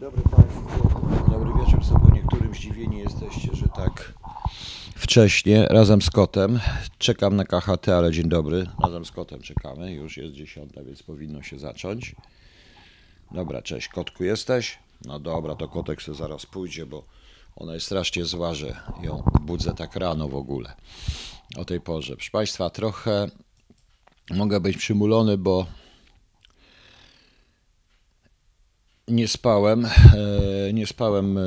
Dobry Państwu. Dobry wieczór. Po niektórym zdziwieni jesteście, że tak wcześnie, razem z kotem. Czekam na KHT, ale dzień dobry. Razem z kotem czekamy. Już jest dziesiąta, więc powinno się zacząć. Dobra, cześć. Kotku jesteś? No dobra, to kotek sobie zaraz pójdzie, bo ona jest strasznie zła, że ją budzę tak rano w ogóle. O tej porze. Proszę Państwa, trochę mogę być przymulony, bo nie spałem. e, Nie spałem, e,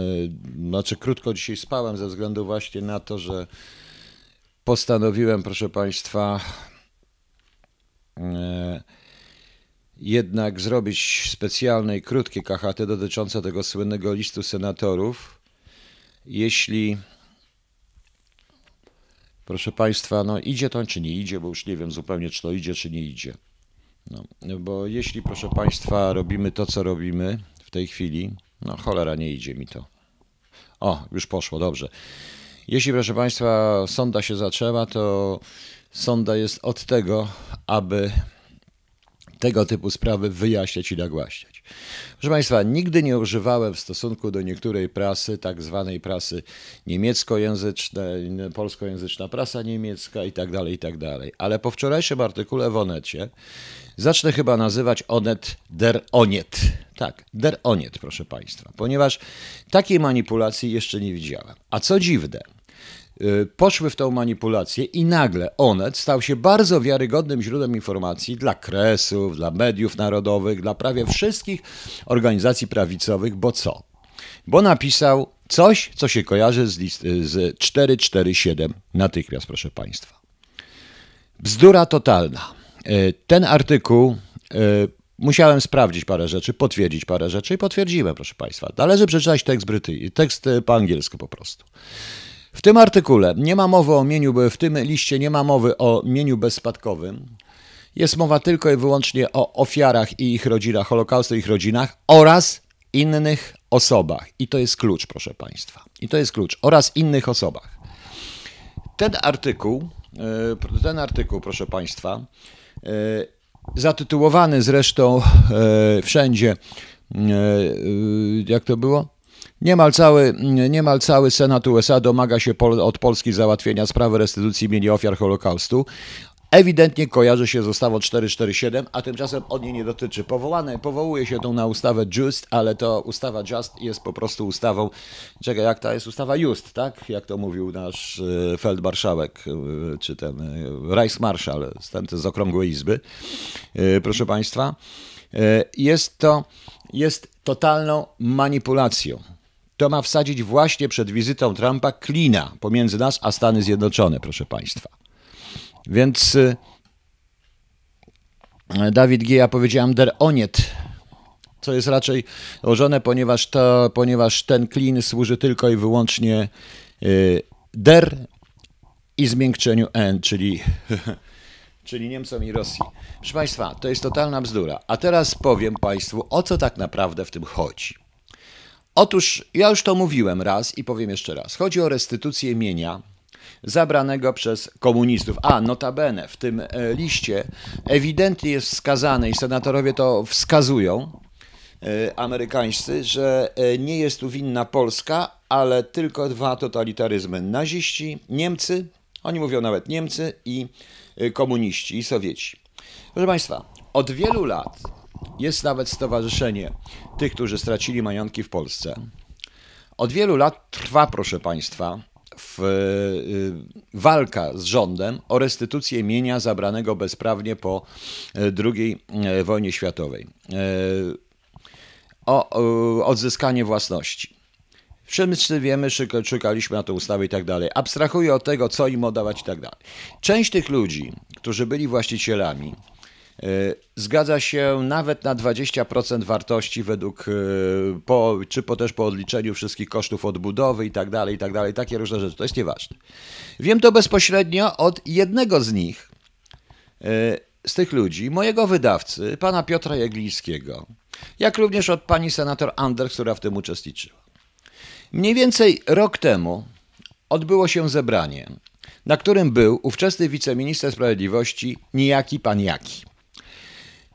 znaczy krótko dzisiaj spałem ze względu właśnie na to, że postanowiłem, proszę Państwa, e, jednak zrobić specjalne i krótkie KHT dotyczące tego słynnego listu senatorów. Jeśli, proszę Państwa, no idzie to czy nie idzie, bo już nie wiem zupełnie, czy to idzie, czy nie idzie. No, bo jeśli, proszę Państwa, robimy to, co robimy w tej chwili, no cholera, nie idzie mi to. O, już poszło, dobrze. Jeśli, proszę Państwa, sonda się zaczęła, to sonda jest od tego, aby tego typu sprawy wyjaśniać i nagłaśniać. Proszę Państwa, nigdy nie używałem w stosunku do niektórej prasy, tak zwanej prasy niemieckojęzycznej, polskojęzyczna prasa niemiecka i tak dalej, i tak dalej. Ale po wczorajszym artykule w Onecie zacznę chyba nazywać Onet der Oniet. Tak, der Oniet, proszę Państwa, ponieważ takiej manipulacji jeszcze nie widziałem. A co dziwne, y, poszły w tą manipulację i nagle Onet stał się bardzo wiarygodnym źródłem informacji dla kresów, dla mediów narodowych, dla prawie wszystkich organizacji prawicowych, bo co? Bo napisał coś, co się kojarzy z, list, z 447 natychmiast, proszę Państwa. Bzdura totalna. E, Ten artykuł e, musiałem sprawdzić parę rzeczy, potwierdzić parę rzeczy i potwierdziłem, proszę Państwa. Należy przeczytać tekst brytyjski, tekst e, po angielsku po prostu. W tym artykule nie ma mowy o mieniu, w tym liście nie ma mowy o mieniu bezspadkowym. Jest mowa tylko i wyłącznie o ofiarach i ich rodzinach, Holokaustu i ich rodzinach oraz innych osobach. I to jest klucz, proszę Państwa. I to jest klucz. Oraz innych osobach. Ten artykuł, ten artykuł, proszę Państwa, zatytułowany zresztą e, wszędzie, e, e, jak to było? Niemal cały, niemal cały Senat USA domaga się od Polski załatwienia sprawy restytucji mienia ofiar Holokaustu. Ewidentnie kojarzy się z ustawą 447, a tymczasem od niej nie dotyczy. Powołane, powołuje się tą na ustawę Just, ale to ustawa Just jest po prostu ustawą, czekaj, jak ta jest ustawa Just, tak? Jak to mówił nasz e, feldmarszałek, e, czy ten e, Reichsmarszał, ten z Okrągłej Izby, proszę Państwa. Jest to, jest totalną manipulacją. To ma wsadzić właśnie przed wizytą Trumpa klina pomiędzy nas a Stany Zjednoczone, proszę Państwa. Więc y, Dawid G. ja powiedziałem der oniet, co jest raczej ułożone, ponieważ, to, ponieważ ten klin służy tylko i wyłącznie y, der i zmiękczeniu n, czyli, czyli Niemcom i Rosji. Proszę Państwa, to jest totalna bzdura. A teraz powiem Państwu, o co tak naprawdę w tym chodzi. Otóż ja już to mówiłem raz i powiem jeszcze raz. Chodzi o restytucję mienia zabranego przez komunistów. A notabene w tym e, liście ewidentnie jest wskazane i senatorowie to wskazują, e, amerykańscy, że e, nie jest tu winna Polska, ale tylko dwa totalitaryzmy. Naziści, Niemcy, oni mówią nawet Niemcy i komuniści i Sowieci. Proszę Państwa, od wielu lat jest nawet stowarzyszenie tych, którzy stracili majątki w Polsce. Od wielu lat trwa, proszę Państwa, w, y, walka z rządem o restytucję mienia zabranego bezprawnie po y, II y, wojnie światowej. O, odzyskanie własności. Wszyscy wiemy, szukaliśmy na tę ustawę i tak dalej. Abstrahuję od tego, co im oddawać i tak dalej. Część tych ludzi, którzy byli właścicielami, zgadza się nawet na 20% wartości według, y, po, czy po, też po odliczeniu wszystkich kosztów odbudowy i tak dalej, i tak dalej, takie różne rzeczy. To jest nieważne. Wiem to bezpośrednio od jednego z nich, y, z tych ludzi, mojego wydawcy, pana Piotra Jaglińskiego, jak również od pani senator Anders, która w tym uczestniczyła. Mniej więcej rok temu odbyło się zebranie, na którym był ówczesny wiceminister sprawiedliwości niejaki pan Jaki.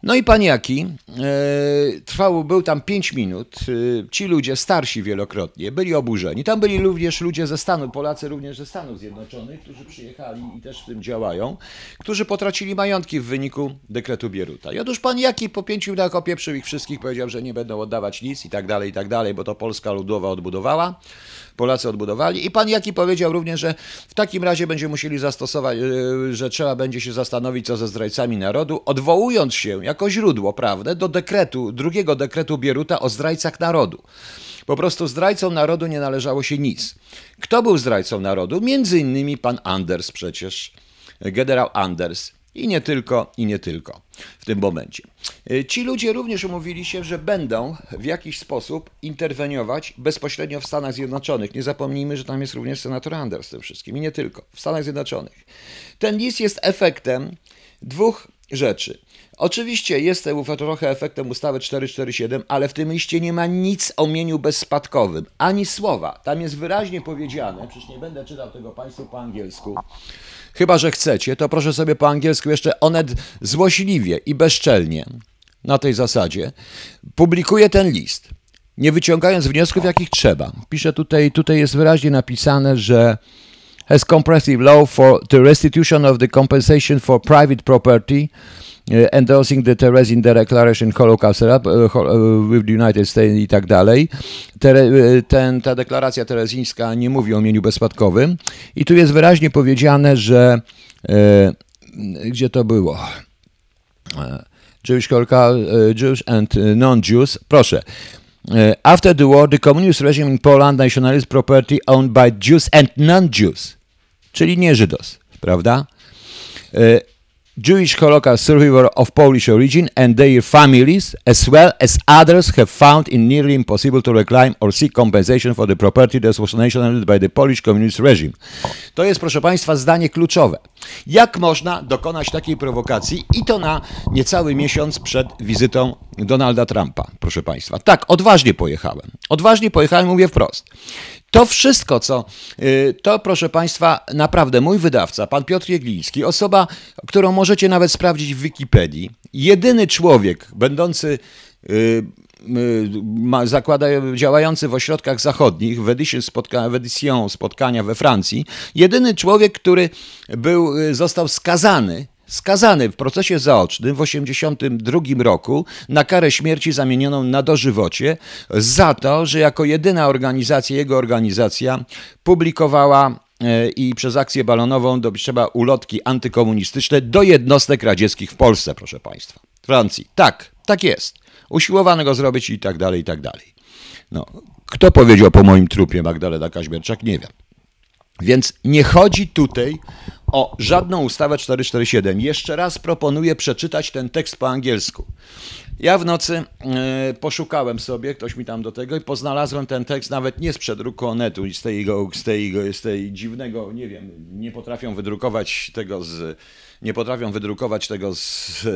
No i paniaki, e, trwało, był tam 5 minut. E, ci ludzie, starsi wielokrotnie, byli oburzeni. Tam byli również ludzie ze Stanów, Polacy również ze Stanów Zjednoczonych, którzy przyjechali i też w tym działają, którzy potracili majątki w wyniku dekretu Bieruta. I otóż pan Jaki po pięciu minutach opieprzył ich wszystkich, powiedział, że nie będą oddawać nic i tak dalej, i tak dalej, bo to Polska Ludowa odbudowała. Polacy odbudowali. I pan Jaki powiedział również, że w takim razie będzie musieli zastosować, e, że trzeba będzie się zastanowić, co ze zdrajcami narodu, odwołując się jako źródło prawne do dekretu, drugiego dekretu Bieruta o zdrajcach narodu. Po prostu zdrajcom narodu nie należało się nic. Kto był zdrajcą narodu? Między innymi pan Anders przecież, generał Anders. I nie tylko, i nie tylko w tym momencie. Y, ci ludzie również umówili się, że będą w jakiś sposób interweniować bezpośrednio w Stanach Zjednoczonych. Nie zapomnijmy, że tam jest również senator Anders w tym wszystkim i nie tylko, w Stanach Zjednoczonych. Ten list jest efektem dwóch rzeczy. Oczywiście jest to trochę efektem ustawy 447, ale w tym liście nie ma nic o mieniu bezspadkowym, ani słowa. Tam jest wyraźnie powiedziane, przecież nie będę czytał tego Państwu po angielsku, Chyba, że chcecie, to proszę sobie po angielsku jeszcze onet złośliwie i bezczelnie na tej zasadzie publikuje ten list, nie wyciągając wniosków, jakich trzeba. Pisze tutaj, tutaj jest wyraźnie napisane, że has comprehensive law for the restitution of the compensation for private property endorsing the Terezin Declaration Holocaust e, e, with the United States i tak dalej. Ten, ta deklaracja terezińska nie mówi o mieniu bezspadkowym i tu jest wyraźnie powiedziane, że gdzie to było? Jewish Jews and non-Jews. Proszę. After the war, the communist regime in Poland nationalized property owned by Jews and non-Jews, czyli nie Żydos, prawda? Jewish Holocaust survivors of Polish origin and their families, as well as others, have found it nearly impossible to reclaim or seek compensation for the property that was nationalized by the Polish communist regime. To jest, proszę Państwa, zdanie kluczowe. Jak można dokonać takiej prowokacji i to na niecały miesiąc przed wizytą Donalda Trumpa, proszę Państwa. Tak, odważnie pojechałem. Odważnie pojechałem, mówię wprost. To wszystko, co y, to, proszę Państwa, naprawdę mój wydawca, pan Piotr Jegliński, osoba, którą możecie nawet sprawdzić w Wikipedii, jedyny człowiek będący y, y, zakłada, działający w ośrodkach zachodnich, w Edition, spotka, spotkania we Francji, jedyny człowiek, który był, został skazany skazany w procesie zaocznym w 1982 roku na karę śmierci zamienioną na dożywocie za to, że jako jedyna organizacja, jego organizacja publikowała e, i przez akcję balonową trzeba ulotki antykomunistyczne do jednostek radzieckich w Polsce, proszę Państwa. Francji. Tak, tak jest. Usiłowano go zrobić i tak dalej, i tak dalej. No, kto powiedział po moim trupie Magdalena Kaźmierczak? Nie wiem. Więc nie chodzi tutaj o żadną ustawę 447. Jeszcze raz proponuję przeczytać ten tekst po angielsku. Ja w nocy y, poszukałem sobie, ktoś mi tam do tego i poznalazłem ten tekst nawet nie z przedruku Onetu, z tej, z, tej, z tej dziwnego, nie wiem, nie potrafią wydrukować tego z, nie potrafią wydrukować tego z,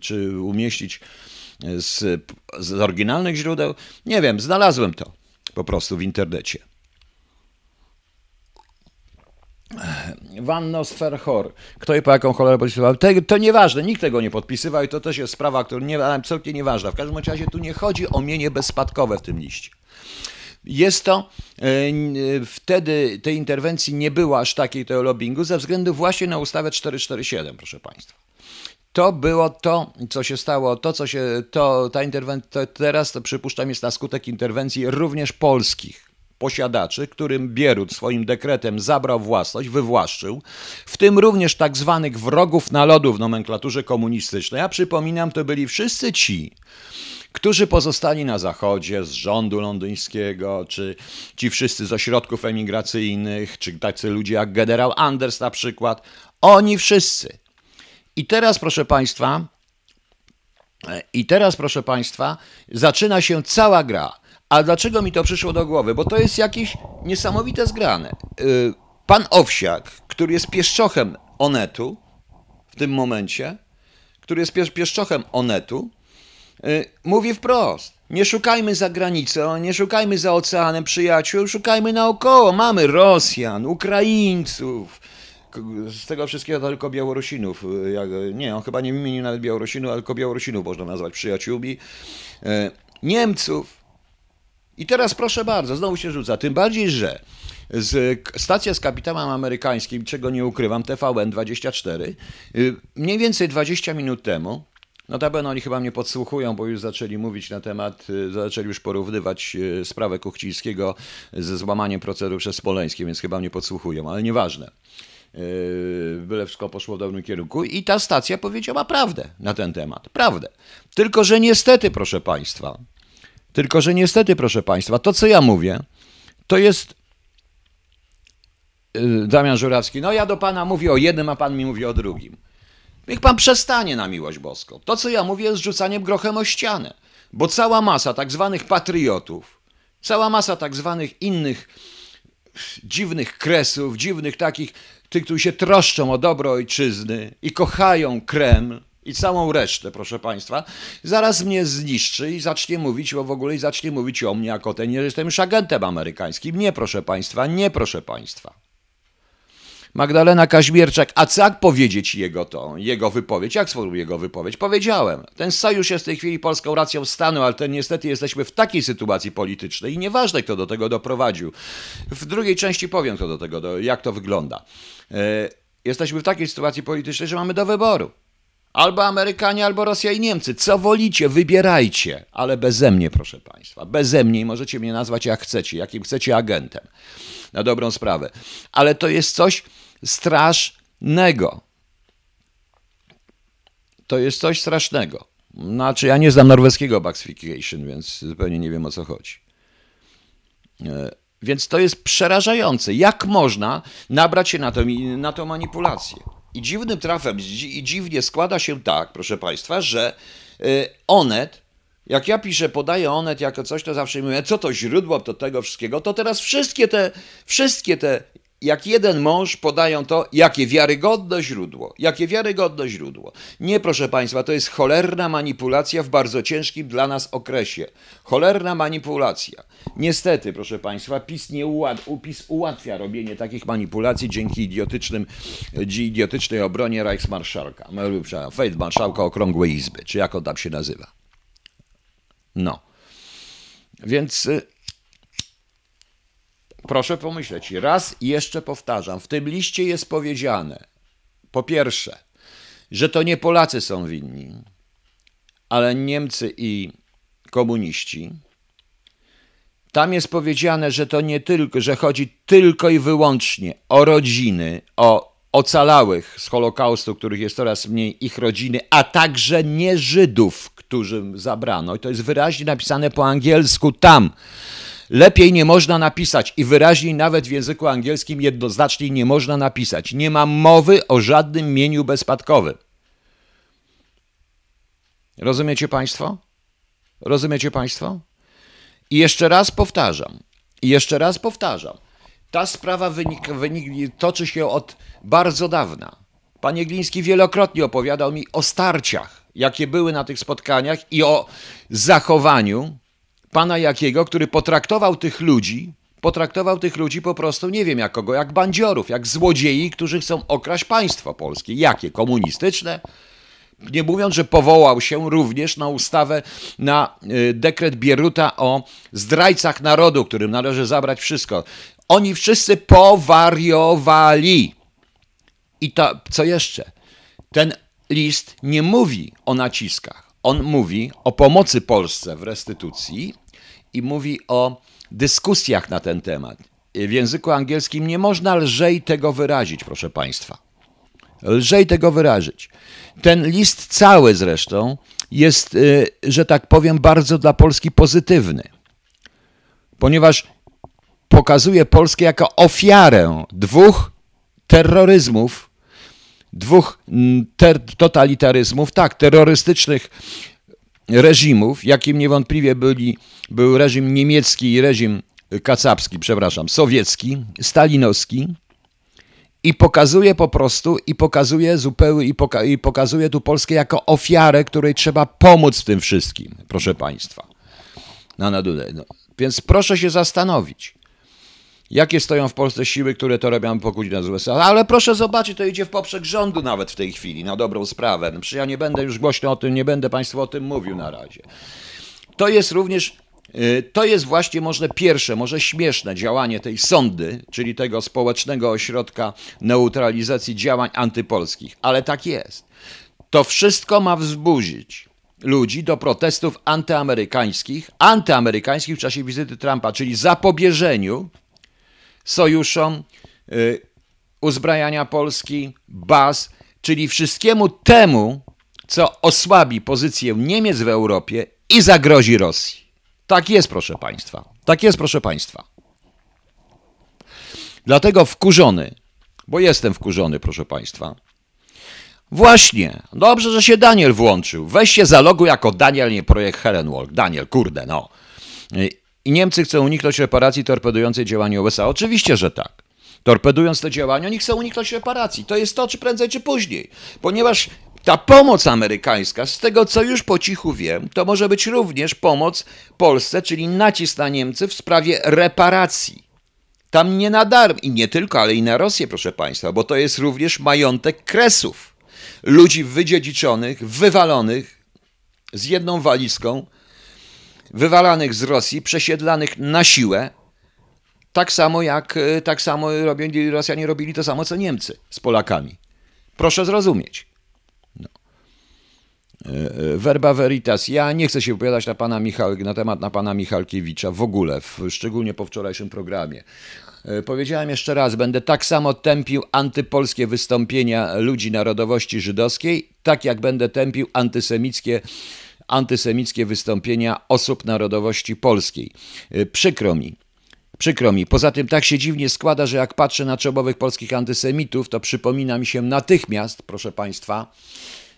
czy umieścić z, z oryginalnych źródeł. Nie wiem, znalazłem to po prostu w internecie. Wanno Sferhor. Kto i po jaką cholerę podpisywał? To, to nieważne, nikt tego nie podpisywał i to też jest sprawa, która nie, absolutnie nieważna. W każdym razie tu nie chodzi o mienie bezspadkowe w tym liście. Jest to, e, wtedy tej interwencji nie było aż takiej tego lobbingu ze względu właśnie na ustawę 447, proszę Państwa. To było to, co się stało, to, co się, to, ta interwencja, teraz to przypuszczam jest na skutek interwencji również polskich posiadaczy, którym Bierut swoim dekretem zabrał własność, wywłaszczył, w tym również tak zwanych wrogów narodu w nomenklaturze komunistycznej. Ja przypominam, to byli wszyscy ci, którzy pozostali na zachodzie z rządu londyńskiego, czy ci wszyscy z ośrodków emigracyjnych, czy tacy ludzie jak generał Anders na przykład. Oni wszyscy. I teraz, proszę Państwa, i teraz, proszę Państwa, zaczyna się cała gra. A dlaczego mi to przyszło do głowy? Bo to jest jakieś niesamowite zgrane. Y, pan Owsiak, który jest pieszczochem Onetu w tym momencie, który jest pieszczochem Onetu, y, mówi wprost. Nie szukajmy za granicą, nie szukajmy za oceanem przyjaciół, szukajmy naokoło. Mamy Rosjan, Ukraińców, z tego wszystkiego tylko Białorusinów. Jak, nie, on chyba nie wymienił nawet Białorusinów, ale tylko Białorusinów można nazwać przyjaciółmi. Niemców. I teraz proszę bardzo, znowu się rzuca. Tym bardziej, że z, stacja z kapitałem amerykańskim, czego nie ukrywam, TVN24, y, mniej więcej 20 minut temu Notabene oni chyba mnie podsłuchują, bo już zaczęli mówić na temat, y, zaczęli już porównywać y, sprawę Kuchcińskiego ze złamaniem procedur przez Smoleńskie, więc chyba mnie podsłuchują, ale nieważne. Byle wszystko poszło w dobrym kierunku i ta stacja powiedziała prawdę na ten temat. Prawdę. Tylko, że niestety, proszę Państwa, tylko, że niestety, proszę Państwa, to co ja mówię, to jest Damian Żurawski. No ja do Pana mówię o jednym, a Pan mi mówi o drugim. Niech pan przestanie na miłość boską. To, co ja mówię, jest rzucaniem grochem o ścianę. Bo cała masa tak zwanych patriotów, cała masa tak zwanych innych dziwnych kresów, dziwnych takich, tych, którzy się troszczą o dobro ojczyzny i kochają Kreml i całą resztę, proszę Państwa, zaraz mnie zniszczy i zacznie mówić o w ogóle i zacznie mówić o mnie jako ten, nie jestem już agentem amerykańskim. Nie, proszę Państwa, nie, proszę Państwa. Magdalena Kaźmierczak, a co jak powiedzieć jego to, jego wypowiedź? Jak sformułuję jego wypowiedź? Powiedziałem, ten sojusz jest w tej chwili polską racją stanu, ale ten niestety jesteśmy w takiej sytuacji politycznej i nieważne kto do tego doprowadził. W drugiej części powiem kto do tego, do, jak to wygląda. E, jesteśmy w takiej sytuacji politycznej, że mamy do wyboru. Albo Amerykanie, albo Rosja i Niemcy. Co wolicie, wybierajcie, ale beze mnie, proszę Państwa. Beze mnie i możecie mnie nazwać jak chcecie, jakim chcecie agentem. Na dobrą sprawę. Ale to jest coś, strasznego. To jest coś strasznego. Znaczy, ja nie znam norweskiego Baxification, więc zupełnie nie wiem o co chodzi. E, więc to jest przerażające. Jak można nabrać się na, to, na tą manipulację? I dziwnym trafem, i dziwnie składa się tak, proszę Państwa, że e, Onet, jak ja piszę, podaję Onet jako coś, to zawsze mówię, co to źródło do tego wszystkiego, to teraz wszystkie te, wszystkie te jak jeden mąż podają to, jakie wiarygodne źródło. Jakie wiarygodne źródło. Nie, proszę Państwa, to jest cholerna manipulacja w bardzo ciężkim dla nas okresie. Cholerna manipulacja. Niestety, proszę Państwa, PiS, nie ułat, PiS ułatwia robienie takich manipulacji dzięki idiotycznym, idiotycznej obronie Reichsmarszałka, Feldmarszałka Okrągłej Izby, czy jak on tam się nazywa. No. Więc y, proszę pomyśleć, raz jeszcze powtarzam, w tym liście jest powiedziane, po pierwsze, że to nie Polacy są winni, ale Niemcy i komuniści. Tam jest powiedziane, że to nie tylko, że chodzi tylko i wyłącznie o rodziny, o ocalałych z Holokaustu, których jest coraz mniej, ich rodziny, a także nie Żydów, którym zabrano. I to jest wyraźnie napisane po angielsku tam. Lepiej nie można napisać i wyraźniej nawet w języku angielskim jednoznacznie nie można napisać. Nie ma mowy o żadnym mieniu bezspadkowym. Rozumiecie Państwo? Rozumiecie Państwo? I jeszcze raz powtarzam, i jeszcze raz powtarzam, ta sprawa wynik, wynik, toczy się od bardzo dawna. Panie Gliński wielokrotnie opowiadał mi o starciach, jakie były na tych spotkaniach i o zachowaniu pana Jakiego, który potraktował tych ludzi, potraktował tych ludzi po prostu, nie wiem jak kogo, jak bandziorów, jak złodziei, którzy chcą okraść państwo polskie. Jakie? Komunistyczne? Nie mówiąc, że powołał się również na ustawę, na y, dekret Bieruta o zdrajcach narodu, którym należy zabrać wszystko. Oni wszyscy powariowali. I to, co jeszcze? Ten list nie mówi o naciskach. On mówi o pomocy Polsce w restytucji i mówi o dyskusjach na ten temat. W języku angielskim nie można lżej tego wyrazić, proszę Państwa. Lżej tego wyrazić. Ten list cały zresztą jest, y, że tak powiem, bardzo dla Polski pozytywny, ponieważ pokazuje Polskę jako ofiarę dwóch terroryzmów, dwóch mm, ter totalitaryzmów, tak, terrorystycznych reżimów, jakim niewątpliwie byli, był reżim niemiecki i reżim kacapski, przepraszam, sowiecki, stalinowski i pokazuje po prostu i pokazuje zupełnie i, poka i pokazuje tu Polskę jako ofiarę, której trzeba pomóc w tym wszystkim, proszę Państwa. No, no, no. Więc proszę się zastanowić. Jakie stoją w Polsce siły, które to robią pokłócić z USA? Ale proszę zobaczyć, to idzie w poprzek rządu nawet w tej chwili, na dobrą sprawę. No, przecież ja nie będę już głośno o tym, nie będę Państwu o tym mówił na razie. To jest również y, to jest właśnie może pierwsze, może śmieszne działanie tej sądy, czyli tego społecznego ośrodka neutralizacji działań antypolskich, ale tak jest. To wszystko ma wzbudzić ludzi do protestów antyamerykańskich, antyamerykańskich w czasie wizyty Trumpa, czyli zapobieżeniu sojuszom y, uzbrajania Polski, baz, czyli wszystkiemu temu, co osłabi pozycję Niemiec w Europie i zagrozi Rosji. Tak jest, proszę Państwa. Tak jest, proszę Państwa. Dlatego wkurzony, bo jestem wkurzony, proszę Państwa. Właśnie, dobrze, że się Daniel włączył. Weź się zaloguj jako Daniel, nie projekt Helenwalk. Daniel, kurde, no. I Niemcy chcą uniknąć reparacji torpedującej działanie USA. Oczywiście, że tak. Torpedując te działania, oni chcą uniknąć reparacji. To jest to, czy prędzej, czy później. Ponieważ ta pomoc amerykańska, z tego co już po cichu wiem, to może być również pomoc Polsce, czyli nacisk na Niemcy w sprawie reparacji. Tam nie na darm, i nie tylko, ale i na Rosję, proszę Państwa, bo to jest również majątek kresów. Ludzi wydziedziczonych, wywalonych z jedną walizką, wywalanych z Rosji, przesiedlanych na siłę, tak samo jak tak samo robili, Rosjanie robili to samo co Niemcy z Polakami. Proszę zrozumieć. Verba Veritas. Ja nie chcę się wypowiadać na, pana Michał, na temat na pana Michalkiewicza w ogóle, w, szczególnie po wczorajszym programie. E, powiedziałem jeszcze raz, będę tak samo tępił antypolskie wystąpienia ludzi narodowości żydowskiej, tak jak będę tępił antysemickie, antysemickie wystąpienia osób narodowości polskiej. E, przykro mi. Przykro mi. Poza tym tak się dziwnie składa, że jak patrzę na czołowych polskich antysemitów, to przypomina mi się natychmiast, proszę Państwa,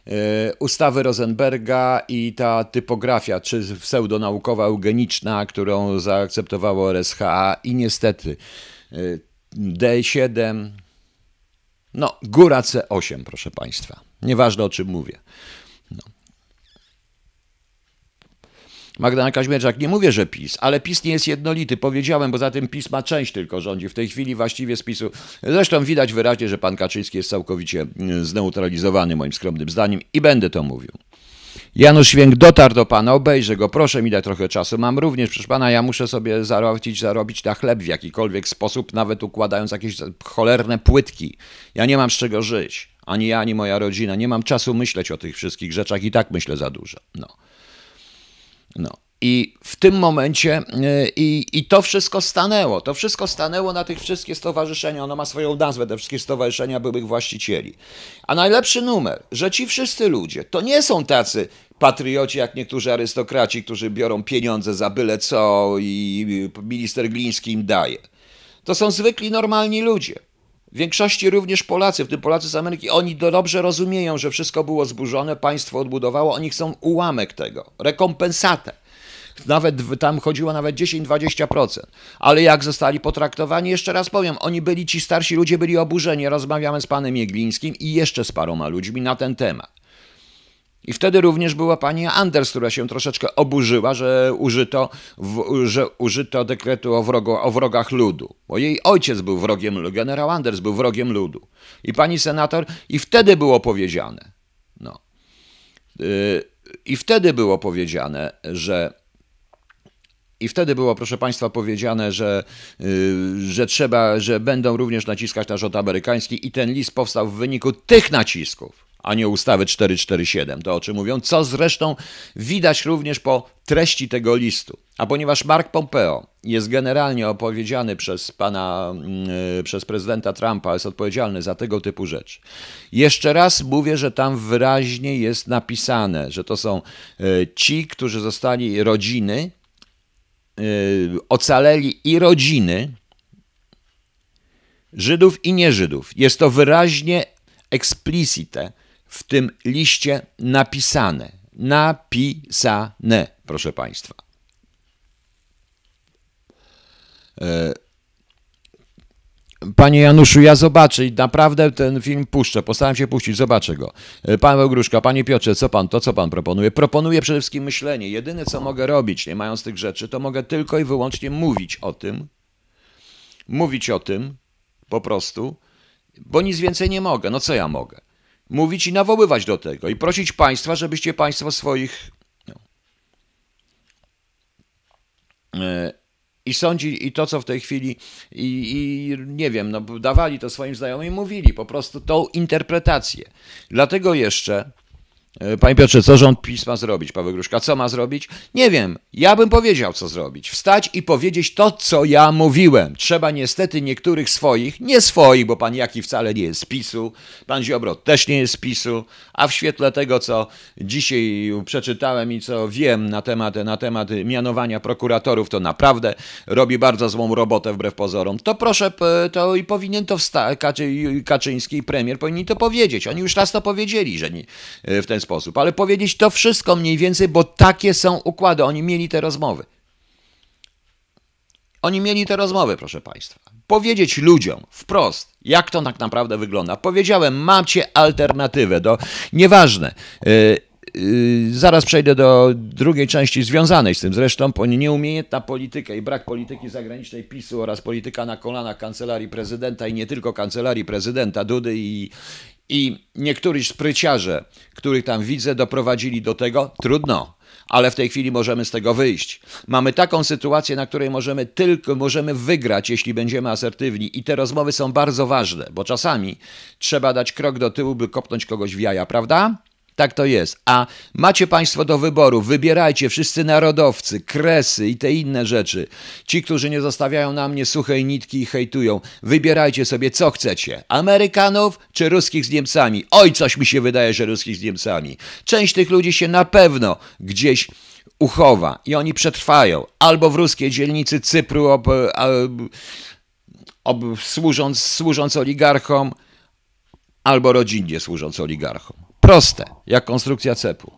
E, ustawy Rosenberga i ta typografia, czy pseudonaukowa eugeniczna, którą zaakceptowało RSHA i niestety e, D7, no góra C8, proszę Państwa. Nieważne o czym mówię. No. Magdalena Kaźmierzak, nie mówię, że PiS, ale PiS nie jest jednolity, powiedziałem, bo za tym PiS ma część tylko rządzi. W tej chwili właściwie z PiSu, zresztą widać wyraźnie, że pan Kaczyński jest całkowicie mm, zneutralizowany moim skromnym zdaniem i będę to mówił. Janusz Święk dotarł do pana, obejrzę go, proszę mi dać trochę czasu. Mam również, proszę pana, ja muszę sobie zarobić, zarobić na chleb w jakikolwiek sposób, nawet układając jakieś cholerne płytki. Ja nie mam z czego żyć. Ani ja, ani moja rodzina. Nie mam czasu myśleć o tych wszystkich rzeczach i tak myślę za dużo. No. No. I w tym momencie y, i, i to wszystko stanęło. To wszystko stanęło na tych wszystkich stowarzyszeniach. Ono ma swoją nazwę, te wszystkie stowarzyszenia byłych właścicieli. A najlepszy numer, że ci wszyscy ludzie to nie są tacy patrioci jak niektórzy arystokraci, którzy biorą pieniądze za byle co i minister Gliński im daje. To są zwykli, normalni ludzie. W większości również Polacy, w tym Polacy z Ameryki, oni dobrze rozumieją, że wszystko było zburzone, państwo odbudowało, oni chcą ułamek tego, rekompensatę. Nawet tam chodziło nawet 10-20%. Ale jak zostali potraktowani, jeszcze raz powiem, oni byli, ci starsi ludzie byli oburzeni. Rozmawiamy z panem Jeglińskim i jeszcze z paroma ludźmi na ten temat. I wtedy również była pani Anders, która się troszeczkę oburzyła, że użyto, w, że użyto dekretu o, wrogo, o wrogach ludu. Bo jej ojciec był wrogiem ludu, generał Anders był wrogiem ludu. I pani senator, i wtedy było powiedziane, no, yy, i wtedy było powiedziane, że i wtedy było, proszę Państwa, powiedziane, że, yy, że trzeba, że będą również naciskać na rząd amerykański i ten list powstał w wyniku tych nacisków a nie ustawy 447. To o czym mówią, co zresztą widać również po treści tego listu. A ponieważ Mark Pompeo jest generalnie opowiedziany przez pana, yy, przez prezydenta Trumpa, jest odpowiedzialny za tego typu rzeczy. Jeszcze raz mówię, że tam wyraźnie jest napisane, że to są yy, ci, którzy zostali rodziny, yy, ocaleli i rodziny, Żydów i nieżydów. Jest to wyraźnie explicite w tym liście napisane. Napisane, proszę Państwa. E, panie Januszu, ja zobaczę i naprawdę ten film puszczę, postaram się puścić, zobaczę go. E, Paweł Gruszka, Panie Piotrze, co Pan, to co Pan proponuje? Proponuję przede wszystkim myślenie. Jedyne, co mogę robić, nie mając tych rzeczy, to mogę tylko i wyłącznie mówić o tym, mówić o tym po prostu, bo nic więcej nie mogę. No co ja mogę? Mówić i nawoływać do tego i prosić Państwa, żebyście Państwo swoich. No, e, i sądzi, i to, co w tej chwili, i, i, nie wiem, no, dawali to swoim znajomym, mówili po prostu tą interpretację. Dlatego jeszcze panie Piotrze, co rząd PiS ma zrobić? Paweł Gruszka, co ma zrobić? Nie wiem. Ja bym powiedział, co zrobić. Wstać i powiedzieć to, co ja mówiłem. Trzeba niestety niektórych swoich, nie swoich, bo pan Jaki wcale nie jest z PiSu, pan Ziobro też nie jest z PiSu, a w świetle tego, co dzisiaj przeczytałem i co wiem na temat, na temat mianowania prokuratorów, to naprawdę robi bardzo złą robotę wbrew pozorom. To proszę, to i powinien to wstać, Kaczy, Kaczyński, premier, powinni to powiedzieć. Oni już raz to powiedzieli, że nie, w ten sposób, ale powiedzieć to wszystko mniej więcej, bo takie są układy. Oni mieli te rozmowy. Oni mieli te rozmowy, proszę Państwa. Powiedzieć ludziom wprost, jak to tak naprawdę wygląda. Powiedziałem, macie alternatywę do. Nieważne. Yy, zaraz przejdę do drugiej części związanej z tym. Zresztą nieumiejętna polityka i brak polityki zagranicznej PiSu oraz polityka na kolanach kancelarii prezydenta i nie tylko kancelarii prezydenta Dudy i, i niektórzy spryciarze, których tam widzę, doprowadzili do tego, trudno, ale w tej chwili możemy z tego wyjść. Mamy taką sytuację, na której możemy tylko możemy wygrać, jeśli będziemy asertywni i te rozmowy są bardzo ważne, bo czasami trzeba dać krok do tyłu, by kopnąć kogoś w jaja, prawda? Tak to jest. A macie Państwo do wyboru, wybierajcie wszyscy narodowcy, kresy i te inne rzeczy. Ci, którzy nie zostawiają na mnie suchej nitki i hejtują, wybierajcie sobie co chcecie. Amerykanów czy ruskich z Niemcami? Oj, coś mi się wydaje, że ruskich z Niemcami. Część tych ludzi się na pewno gdzieś uchowa i oni przetrwają. Albo w ruskiej dzielnicy Cypru, ob, ob, ob, służąc, służąc oligarchom, albo rodzinnie służąc oligarchom. Proste, jak konstrukcja cepu.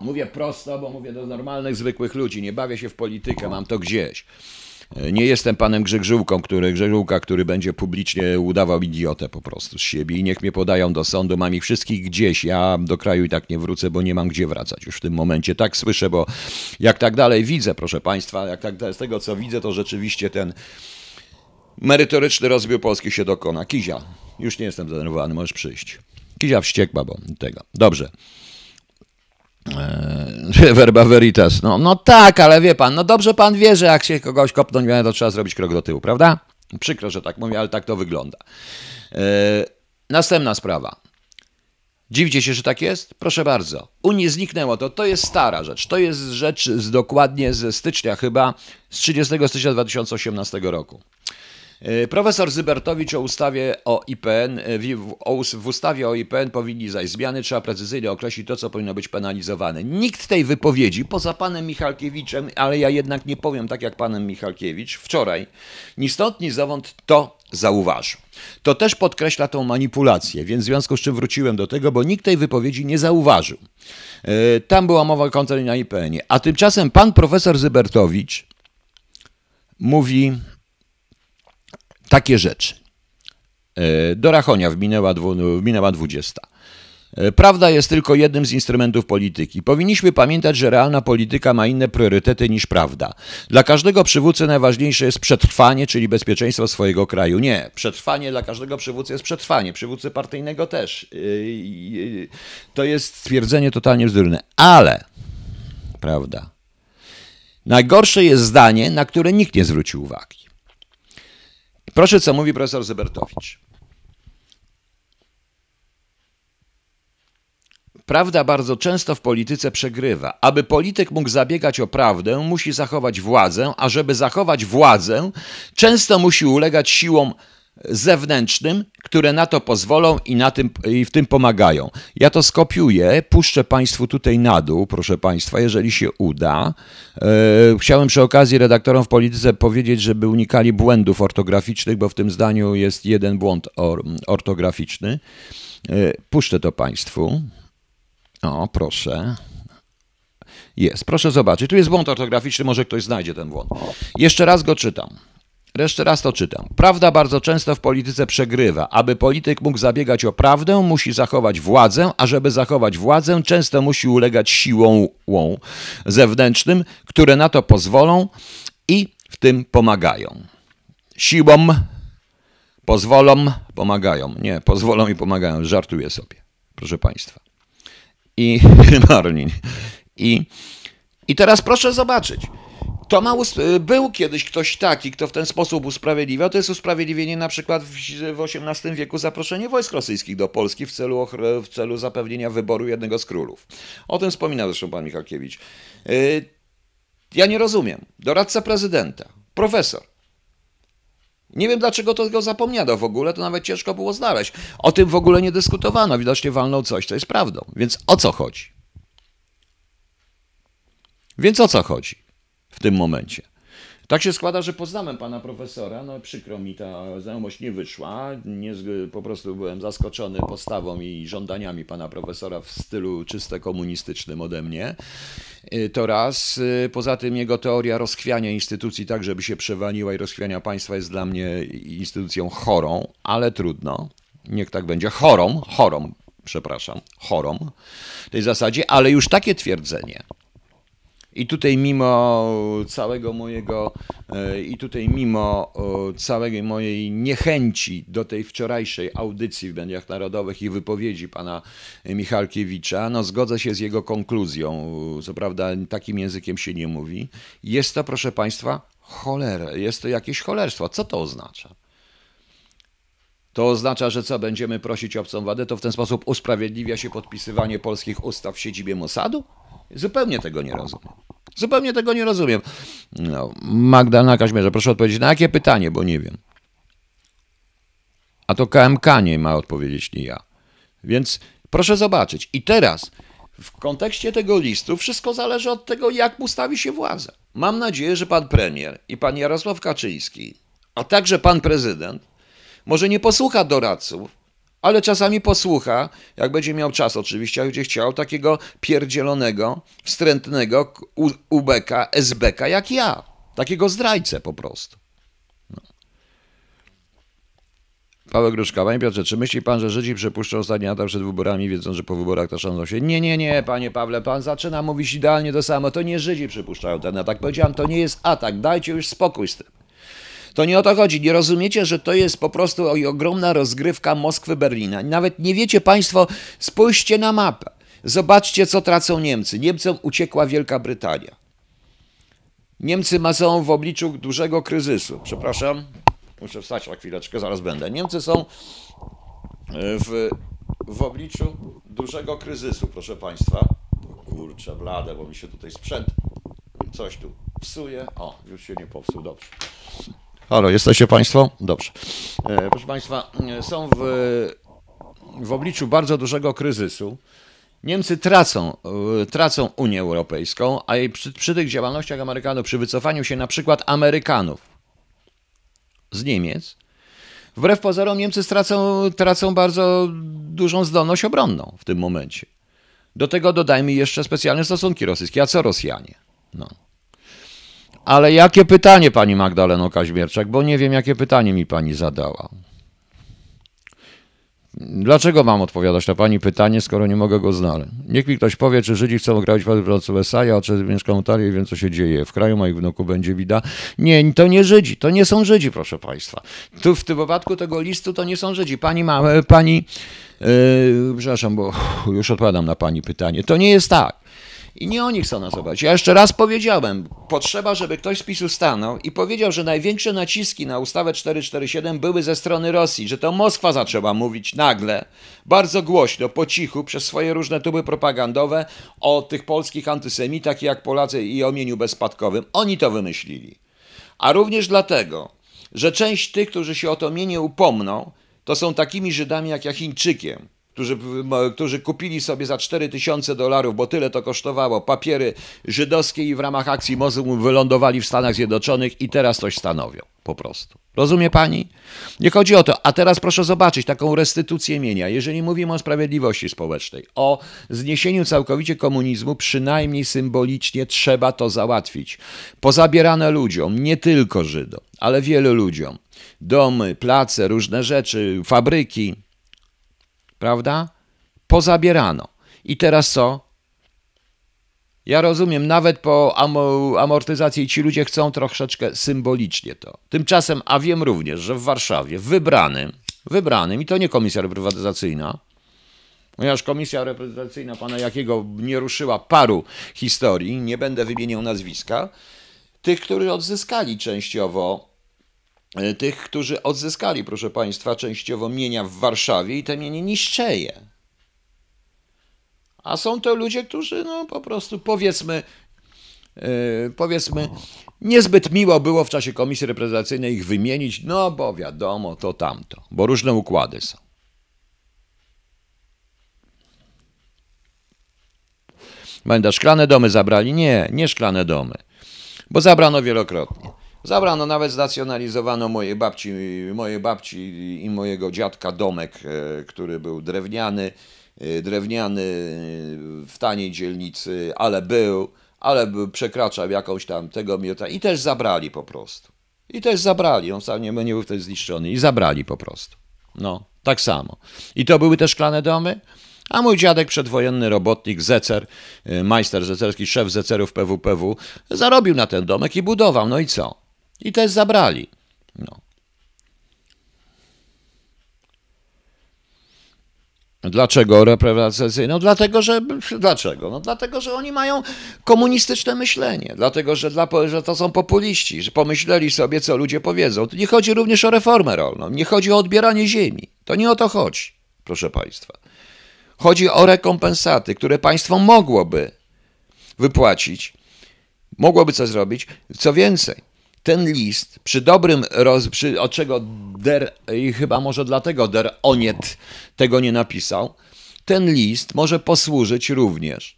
Mówię prosto, bo mówię do normalnych, zwykłych ludzi. Nie bawię się w politykę, mam to gdzieś. Nie jestem panem Grzegżółką, który, Grzegżółka, który będzie publicznie udawał idiotę po prostu z siebie i niech mnie podają do sądu. Mam ich wszystkich gdzieś. Ja do kraju i tak nie wrócę, bo nie mam gdzie wracać już w tym momencie. Tak słyszę, bo jak tak dalej widzę, proszę państwa, jak tak z tego co widzę, to rzeczywiście ten merytoryczny rozbiór Polski się dokona. Kizia, już nie jestem zdenerwowany, możesz przyjść. Kizia wściekła, bo tego. Dobrze. Eee, verba veritas. No, no tak, ale wie pan, no dobrze pan wie, że jak się kogoś kopnąć to trzeba zrobić krok do tyłu, prawda? Przykro, że tak mówię, ale tak to wygląda. Eee, następna sprawa. Dziwcie się, że tak jest? Proszę bardzo. U nie zniknęło to. To jest stara rzecz. To jest rzecz z, dokładnie ze stycznia chyba, z 30 stycznia 2018 roku. E, profesor Zybertowicz o ustawie o IPN, e, w ustawie o IPN powinni zaś zmiany, trzeba precyzyjnie określić to, co powinno być penalizowane. Nikt tej wypowiedzi, poza panem Michalkiewiczem, ale ja jednak nie powiem tak jak panem Michalkiewicz, wczoraj, ni stąd, to zauważył. To też podkreśla tą manipulację, więc w związku z czym wróciłem do tego, bo nikt tej wypowiedzi nie zauważył. E, tam była mowa o kontroli na IPN-ie. A tymczasem pan profesor Zybertowicz mówi takie rzeczy. E, do Rachonia wminęła, wminęła 20. E, prawda jest tylko jednym z instrumentów polityki. Powinniśmy pamiętać, że realna polityka ma inne priorytety niż prawda. Dla każdego przywódcy najważniejsze jest przetrwanie, czyli bezpieczeństwo swojego kraju. Nie, przetrwanie dla każdego przywódcy jest przetrwanie, przywódcy partyjnego też. E, to jest stwierdzenie totalnie bzdurne. Ale, prawda, najgorsze jest zdanie, na które nikt nie zwrócił uwagi. Proszę, co mówi profesor Zybertowicz. Prawda bardzo często w polityce przegrywa. Aby polityk mógł zabiegać o prawdę, musi zachować władzę, a żeby zachować władzę, często musi ulegać siłom zewnętrznym, które na to pozwolą i, na tym, i w tym pomagają. Ja to skopiuję, puszczę Państwu tutaj na dół, proszę Państwa, jeżeli się uda. E, chciałem przy okazji redaktorom w polityce powiedzieć, żeby unikali błędów ortograficznych, bo w tym zdaniu jest jeden błąd or, ortograficzny. E, puszczę to Państwu. O, proszę. Jest, proszę zobaczyć. Tu jest błąd ortograficzny, może ktoś znajdzie ten błąd. Jeszcze raz go czytam. Jeszcze raz to czytam. Prawda bardzo często w polityce przegrywa. Aby polityk mógł zabiegać o prawdę, musi zachować władzę, a żeby zachować władzę, często musi ulegać siłom zewnętrznym, które na to pozwolą i w tym pomagają. Siłą pozwolą, pomagają. Nie, pozwolą i pomagają. Żartuję sobie, proszę Państwa. I Marlin. I, I teraz proszę zobaczyć. To ma, był kiedyś ktoś taki, kto w ten sposób usprawiedliwiał. To jest usprawiedliwienie na przykład w, w XVIII wieku zaproszenie wojsk rosyjskich do Polski w celu, w celu zapewnienia wyboru jednego z królów. O tym wspominał zresztą pan Michalkiewicz. Y, ja nie rozumiem. Doradca prezydenta, profesor. Nie wiem dlaczego to go zapomniano w ogóle, to nawet ciężko było znaleźć. O tym w ogóle nie dyskutowano. Widocznie walnął coś, co jest prawdą. Więc o co chodzi? Więc o co chodzi? Tym momencie. Tak się składa, że poznałem pana profesora, no przykro mi ta znajomość nie wyszła, nie, po prostu byłem zaskoczony postawą i żądaniami pana profesora w stylu czysto komunistycznym ode mnie. Y, to raz, y, poza tym jego teoria rozchwiania instytucji tak, żeby się przewaliła i rozchwiania państwa jest dla mnie instytucją chorą, ale trudno, niech tak będzie, chorą, chorą, przepraszam, chorą w tej zasadzie, ale już takie twierdzenie, i tutaj mimo całego mojego, e, i tutaj mimo całej mojej niechęci do tej wczorajszej audycji w mediach narodowych i wypowiedzi pana Michalkiewicza, no zgodzę się z jego konkluzją. Co prawda takim językiem się nie mówi. Jest to, proszę państwa, cholera, jest to jakieś cholerstwo. Co to oznacza? To oznacza, że co, będziemy prosić obcą wadę, to w ten sposób usprawiedliwia się podpisywanie polskich ustaw w siedzibie Mossadu? Zupełnie tego nie rozumiem. Zupełnie tego nie rozumiem. No, Magdalena Kaźmierza, proszę odpowiedzieć na jakie pytanie, bo nie wiem. A to KMK nie ma odpowiedzieć, nie ja. Więc proszę zobaczyć. I teraz w kontekście tego listu wszystko zależy od tego, jak ustawi się władza. Mam nadzieję, że pan premier i pan Jarosław Kaczyński, a także pan prezydent, może nie posłucha doradców, ale czasami posłucha, jak będzie miał czas oczywiście, jak będzie chciał, takiego pierdzielonego, wstrętnego ubeka, SBK jak ja. Takiego zdrajcę po prostu. No. Paweł Gruszka, panie Piotrze, czy myśli pan, że Żydzi przepuszczą ostatni atak przed wyborami, wiedząc, że po wyborach taszadzą się? Nie, nie, nie, panie Pawle, pan zaczyna mówić idealnie to samo. To nie Żydzi przypuszczają ten atak. Powiedziałem, to nie jest atak. Dajcie już spokój z tym. To nie o to chodzi. Nie rozumiecie, że to jest po prostu ogromna rozgrywka Moskwy-Berlina. Nawet nie wiecie Państwo, spójrzcie na mapę. Zobaczcie, co tracą Niemcy. Niemcom uciekła Wielka Brytania. Niemcy są w obliczu dużego kryzysu. Przepraszam, muszę wstać na chwileczkę, zaraz będę. Niemcy są e, w, w obliczu dużego kryzysu, proszę Państwa. Kurczę, blade, bo mi się tutaj sprzęt coś tu psuje. O, już się nie popsuł, dobrze. Halo, jesteście Państwo? Dobrze. E, proszę Państwa, e, są w, w obliczu bardzo dużego kryzysu. Niemcy tracą, e, tracą Unię Europejską, a przy, przy tych działalnościach Amerykanów, przy wycofaniu się na przykład Amerykanów z Niemiec, wbrew pozorom Niemcy stracą, tracą bardzo dużą zdolność obronną w tym momencie. Do tego dodajmy jeszcze specjalne stosunki rosyjskie. A co Rosjanie? No. Ale jakie pytanie, pani Magdaleno Kaźmierczak, bo nie wiem, jakie pytanie mi pani zadała. Dlaczego mam odpowiadać na pani pytanie, skoro nie mogę go znaleźć? Niech mi ktoś powie, czy Żydzi chcą grać w USA, ja czy mieszkam w Italii i wiem, co się dzieje. W kraju moich wnuków będzie wida. Nie, to nie Żydzi, to nie są Żydzi, proszę państwa. Tu w tym wypadku tego listu to nie są Żydzi. Pani ma, pani, yy, przepraszam, bo już odpowiadam na pani pytanie. To nie jest tak. I nie oni chcą nas obrać. Ja jeszcze raz powiedziałem, potrzeba, żeby ktoś z PiSu stanął i powiedział, że największe naciski na ustawę 447 były ze strony Rosji, że to Moskwa zaczęła mówić nagle, bardzo głośno, po cichu, przez swoje różne tuby propagandowe o tych polskich antysemitach, jak Polacy i o mieniu bezspadkowym. Oni to wymyślili. A również dlatego, że część tych, którzy się o to mienie upomną, to są takimi Żydami jak ja Chińczykiem, którzy, którzy kupili sobie za 4000 dolarów, bo tyle to kosztowało, papiery żydowskie i w ramach akcji Mozu wylądowali w Stanach Zjednoczonych i teraz coś stanowią. Po prostu. Rozumie pani? Nie chodzi o to. A teraz proszę zobaczyć taką restytucję mienia. Jeżeli mówimy o sprawiedliwości społecznej, o zniesieniu całkowicie komunizmu, przynajmniej symbolicznie trzeba to załatwić. Pozabierane ludziom, nie tylko Żydom, ale wielu ludziom. Domy, place, różne rzeczy, fabryki, prawda? Pozabierano. I teraz co? Ja rozumiem, nawet po amortyzacji ci ludzie chcą troszeczkę symbolicznie to. Tymczasem, a wiem również, że w Warszawie wybranym, wybranym, i to nie komisja reprywatyzacyjna, ponieważ komisja reprezentacyjna pana Jakiego nie ruszyła paru historii, nie będę wymieniał nazwiska, tych, którzy odzyskali częściowo, tych, którzy odzyskali, proszę państwa, częściowo mienia w Warszawie i te mienie niszczeje. A są to ludzie, którzy, no po prostu powiedzmy, yy, powiedzmy, niezbyt miło było w czasie komisji reprezentacyjnej ich wymienić, no bo wiadomo, to tamto, bo różne układy są. Będę szklane domy zabrali? Nie, nie szklane domy, bo zabrano wielokrotnie. Zabrano, nawet znacjonalizowano moje babci, moje babci i mojego dziadka domek, e, który był drewniany, e, drewniany w taniej dzielnicy, ale był, ale przekraczał jakąś tam tego miota i też zabrali po prostu. I też zabrali, on wcale nie, nie był wtedy zniszczony i zabrali po prostu. No, tak samo. I to były te szklane domy? A mój dziadek, przedwojenny robotnik, zecer, majster zecerski, szef zecerów PWPW, zarobił na ten domek i budował. No i co? I też zabrali. No. Dlaczego reprywatyzacyjną? No dlatego, że dlaczego? No dlatego, że oni mają komunistyczne myślenie, dlatego, że, dla, że to są populiści, że pomyśleli sobie, co ludzie powiedzą. Tu nie chodzi również o reformę rolną, nie chodzi o odbieranie ziemi. To nie o to chodzi, proszę Państwa. Chodzi o rekompensaty, które państwo mogłoby wypłacić, mogłoby coś zrobić. Co więcej, ten list przy dobrym, roz, przy, od czego Der, i chyba może dlatego Der Oniet tego nie napisał, ten list może posłużyć również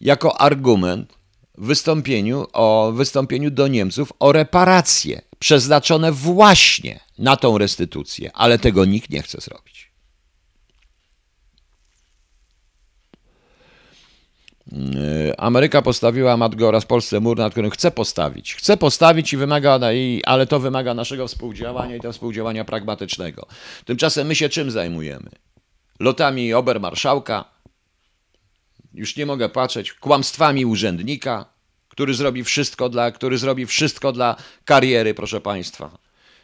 jako argument w wystąpieniu, o wystąpieniu do Niemców o reparacje przeznaczone właśnie na tą restytucję, ale tego nikt nie chce zrobić. E, Ameryka postawiła Matgo oraz Polsce mur, nad którym chce postawić. Chce postawić i wymaga, ale to wymaga naszego współdziałania i to współdziałania pragmatycznego. Tymczasem my się czym zajmujemy? Lotami obermarszałka, już nie mogę patrzeć, kłamstwami urzędnika, który zrobi wszystko dla, który zrobi wszystko dla kariery, proszę Państwa.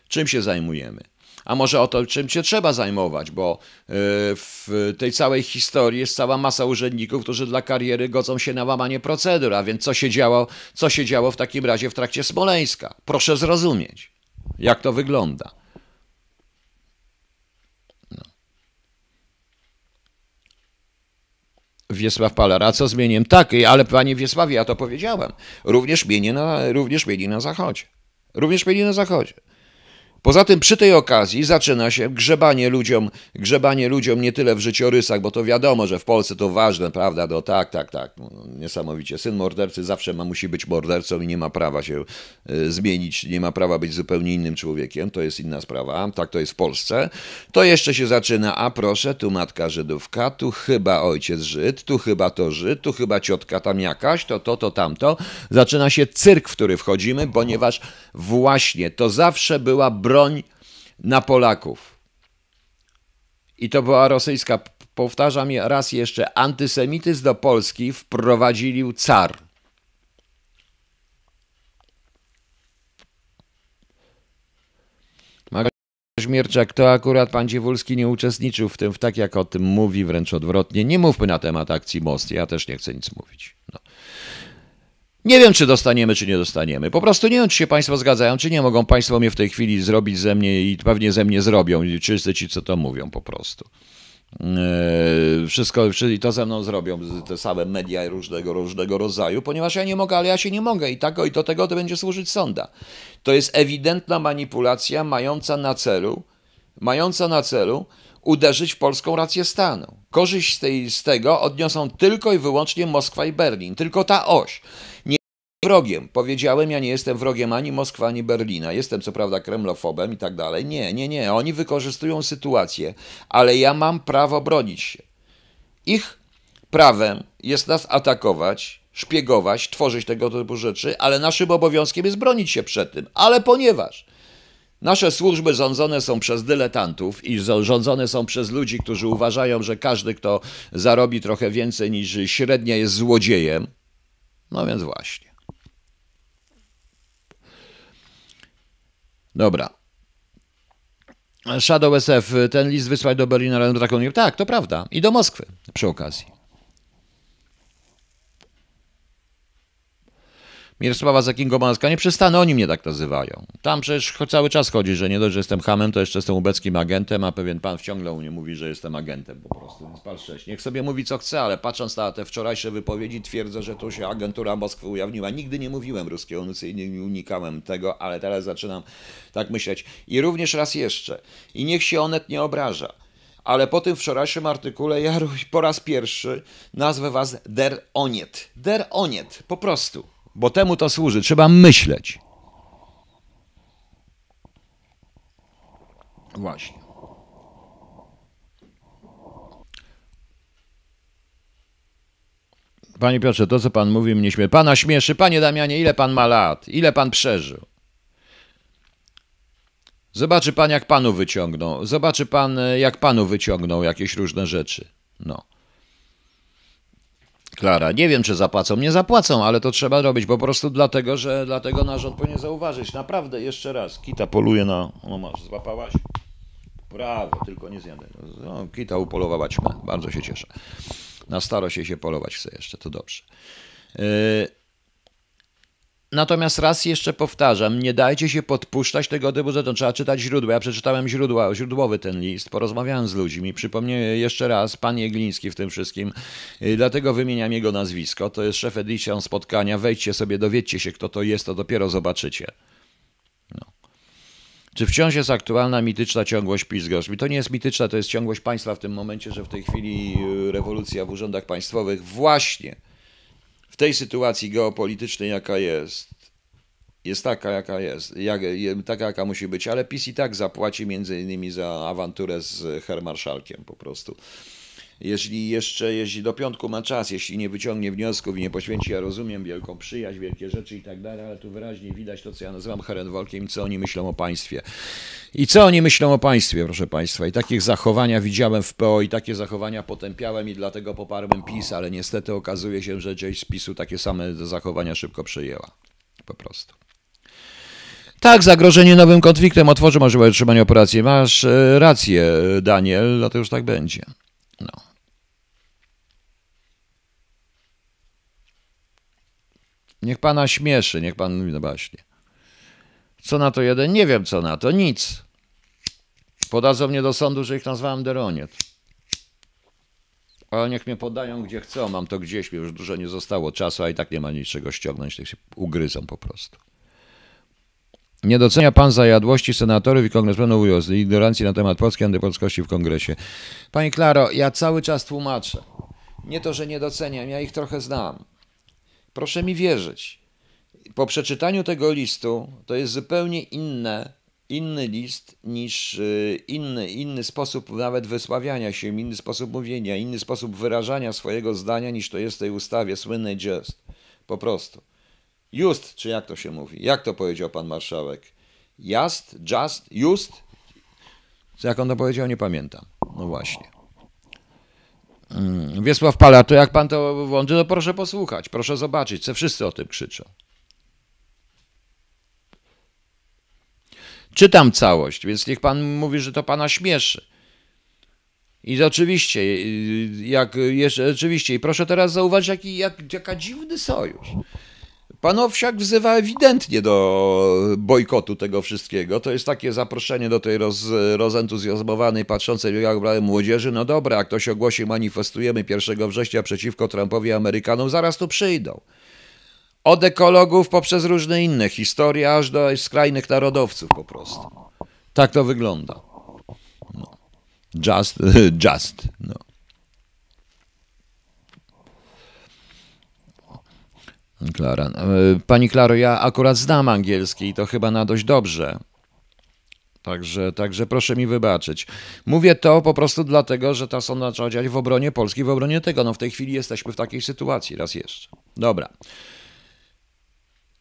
Czym się zajmujemy? A może o to, czym się trzeba zajmować, bo e, w tej całej historii jest cała masa urzędników, którzy dla kariery godzą się na łamanie procedur, a więc co się działo, co się działo w takim razie w trakcie Smoleńska? Proszę zrozumieć, jak to wygląda. No. Wiesław Palera, co zmieniłem? Tak, ale panie Wiesławie, ja to powiedziałem. Również mienie na, również na zachodzie. Również mieli na zachodzie. Poza tym przy tej okazji zaczyna się grzebanie ludziom, grzebanie ludziom nie tyle w życiorysach, bo to wiadomo, że w Polsce to ważne, prawda? No tak, tak, tak, no, niesamowicie. Syn mordercy zawsze ma, musi być mordercą i nie ma prawa się y, zmienić, nie ma prawa być zupełnie innym człowiekiem, to jest inna sprawa, tak to jest w Polsce. To jeszcze się zaczyna, a proszę, tu matka Żydówka, tu chyba ojciec Żyd, tu chyba to Żyd, tu chyba ciotka tam jakaś, to to, to tamto. Zaczyna się cyrk, w który wchodzimy, ponieważ właśnie to zawsze była broń na Polaków. I to była rosyjska, powtarzam raz jeszcze, antysemityzm do Polski wprowadził car. Śmierczak, to akurat pan Dziewulski nie uczestniczył w tym, w tak jak o tym mówi, wręcz odwrotnie. Nie mówmy na temat akcji Most, ja też nie chcę nic mówić. No. Nie wiem, czy dostaniemy, czy nie dostaniemy. Po prostu nie wiem, czy się Państwo zgadzają, czy nie mogą Państwo mnie w tej chwili zrobić ze mnie i pewnie ze mnie zrobią, wszyscy ci, co to mówią po prostu. Eee, wszystko, i to ze mną zrobią te same media różnego, różnego rodzaju, ponieważ ja nie mogę, ale ja się nie mogę i tak i do tego to będzie służyć sonda. To jest ewidentna manipulacja mająca na celu, mająca na celu uderzyć w polską rację stanu. Korzyść z, tej, z tego odniosą tylko i wyłącznie Moskwa i Berlin, tylko ta oś wrogiem. Powiedziałem, ja nie jestem wrogiem ani Moskwy, ani Berlina. Jestem co prawda kremlofobem i tak dalej. Nie, nie, nie. Oni wykorzystują sytuację, ale ja mam prawo bronić się. Ich prawem jest nas atakować, szpiegować, tworzyć tego typu rzeczy, ale naszym obowiązkiem jest bronić się przed tym. Ale ponieważ nasze służby rządzone są przez dyletantów i rządzone są przez ludzi, którzy uważają, że każdy, kto zarobi trochę więcej niż średnia, jest złodziejem, No więc właśnie. Dobra. Shadow SF, ten list wysłać do Berlina Drakonium. Tak, to prawda. I do Moskwy przy okazji. Mirosława Zakingo-Maska, nie przestanę, oni mnie tak nazywają. Tam przecież cały czas chodzi, że nie dość, że jestem hamem, to jeszcze jestem ubeckim agentem, a pewien pan wciągle u mnie mówi, że jestem agentem po prostu, więc pal sześć. Niech sobie mówi co chce, ale patrząc na te wczorajsze wypowiedzi twierdzę, że tu się agentura Moskwy ujawniła. Nigdy nie mówiłem ruskiego nucy i nie unikałem tego, ale teraz zaczynam tak myśleć. I również raz jeszcze. I niech się Onet nie obraża ale po tym wczorajszym artykule ja po raz pierwszy nazwę was Der Oniet. Der Oniet, po prostu bo temu to służy. Trzeba myśleć. Właśnie. Panie Piotrze, to co pan mówi mnie śmieszy. Pana śmieszy. Panie Damianie, ile pan ma lat? Ile pan przeżył? Zobaczy pan, jak panu wyciągną. Zobaczy pan, jak panu wyciągną jakieś różne rzeczy. No. Klara, nie wiem, czy zapłacą. Nie zapłacą, ale to trzeba robić po prostu dlatego, że dlatego nasz rząd powinien zauważyć. Naprawdę, jeszcze raz, kita poluje na... O masz, złapałaś? Brawo, tylko nie zjadę. No, kita upolowała ćmę. Bardzo się cieszę. Na starość się polować chce jeszcze, to dobrze. Yy, Natomiast raz jeszcze powtarzam, nie dajcie się podpuszczać tego typu rzeczom. Trzeba czytać źródła. Ja przeczytałem źródła, źródłowy ten list, porozmawiałem z ludźmi. Przypomnę jeszcze raz, pan Jegliński w tym wszystkim, y, dlatego wymieniam jego nazwisko. To jest szef edycją spotkania. Wejdźcie sobie, dowiedzcie się, kto to jest, to dopiero zobaczycie. No. Czy wciąż jest aktualna mityczna ciągłość PiS-Gorzmi? To nie jest mityczna, to jest ciągłość państwa w tym momencie, że w tej chwili y, rewolucja w urzędach państwowych właśnie tej sytuacji geopolitycznej, jaka jest, jest taka, jaka jest, jak, taka, jaka musi być, ale PiS i tak zapłaci między innymi za awanturę z hermarszalkiem po prostu. Jeśli jeszcze, jeśli do piątku ma czas, jeśli nie wyciągnie wniosków i nie poświęci, ja rozumiem, wielką przyjaźń, wielkie rzeczy i tak dalej, ale tu wyraźnie widać to, co ja nazywam herenwolkiem co oni myślą o państwie. I co oni myślą o państwie, proszę państwa. I takich zachowania widziałem w PO i takie zachowania potępiałem i dlatego poparłem PiS, ale niestety okazuje się, że część z PiSu takie same zachowania szybko przyjęła. Po prostu. Tak, zagrożenie nowym konfliktem otworzy możliwość utrzymania operacji. Masz e, rację, Daniel, no to już tak będzie. No. Niech pana śmieszy, niech pan mówi, no właśnie. Co na to jeden? Nie wiem co na to, nic. Podadzą mnie do sądu, że ich nazwałem Deroniet. Ale niech mnie podają gdzie chcą, mam to gdzieś, już dużo nie zostało czasu, a i tak nie ma niczego ściągnąć, tak się ugryzą po prostu. Nie docenia pan zajadłości senatorów i kongresmenów UOS i ignorancji na temat polskiej antypolskości w kongresie. Pani Klaro, ja cały czas tłumaczę. Nie to, że nie doceniam, ja ich trochę znam. Proszę mi wierzyć. Po przeczytaniu tego listu to jest zupełnie inne, inny list niż y, inny, inny sposób nawet wysławiania się, inny sposób mówienia, inny sposób wyrażania swojego zdania niż to jest w tej ustawie słynnej just. Po prostu. Just, czy jak to się mówi? Jak to powiedział pan marszałek? Just, just, just? Jak on to powiedział, nie pamiętam. No właśnie. Mm, Wiesław Pala, to jak pan to włączy, to proszę posłuchać, proszę zobaczyć, co wszyscy o tym krzyczą. Czytam całość, więc niech pan mówi, że to pana śmieszy. I oczywiście, jak jeszcze, oczywiście, i proszę teraz zauważyć, jaki, jak, jaka dziwny sojusz. Pan Owsiak wzywa ewidentnie do bojkotu tego wszystkiego. To jest takie zaproszenie do tej roz, rozentuzjazmowanej, patrzącej jak młodzieży. No dobra, jak ktoś ogłosi, manifestujemy 1 września przeciwko Trumpowi Amerykanom, zaraz tu przyjdą. Od ekologów poprzez różne inne historie, aż do skrajnych narodowców po prostu. Tak to wygląda. No. Just, just, no. Klara. E, pani Klaro, ja akurat znam angielski i to chyba na dość dobrze. Także, także proszę mi wybaczyć. Mówię to po prostu dlatego, że ta sonda trzeba działać w obronie Polski, w obronie tego. No w tej chwili jesteśmy w takiej sytuacji, raz jeszcze. Dobra.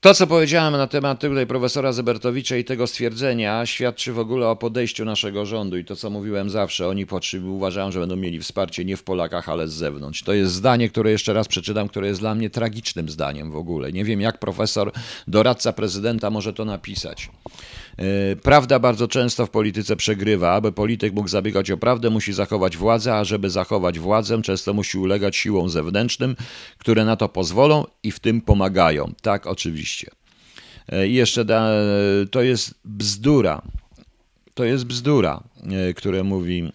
To, co powiedziałem na temat tutaj profesora Zebertowicza i tego stwierdzenia, świadczy w ogóle o podejściu naszego rządu i to, co mówiłem zawsze, oni potrzebują, uważają, że będą mieli wsparcie nie w Polakach, ale z zewnątrz. To jest zdanie, które jeszcze raz przeczytam, które jest dla mnie tragicznym zdaniem w ogóle. Nie wiem, jak profesor, doradca prezydenta może to napisać. E, prawda bardzo często w polityce przegrywa. Aby polityk mógł zabiegać o prawdę, musi zachować władzę, a żeby zachować władzę, często musi ulegać siłom zewnętrznym, które na to pozwolą i w tym pomagają. Tak, oczywiście. E, I jeszcze da, to jest bzdura. To jest bzdura, e, które mówi,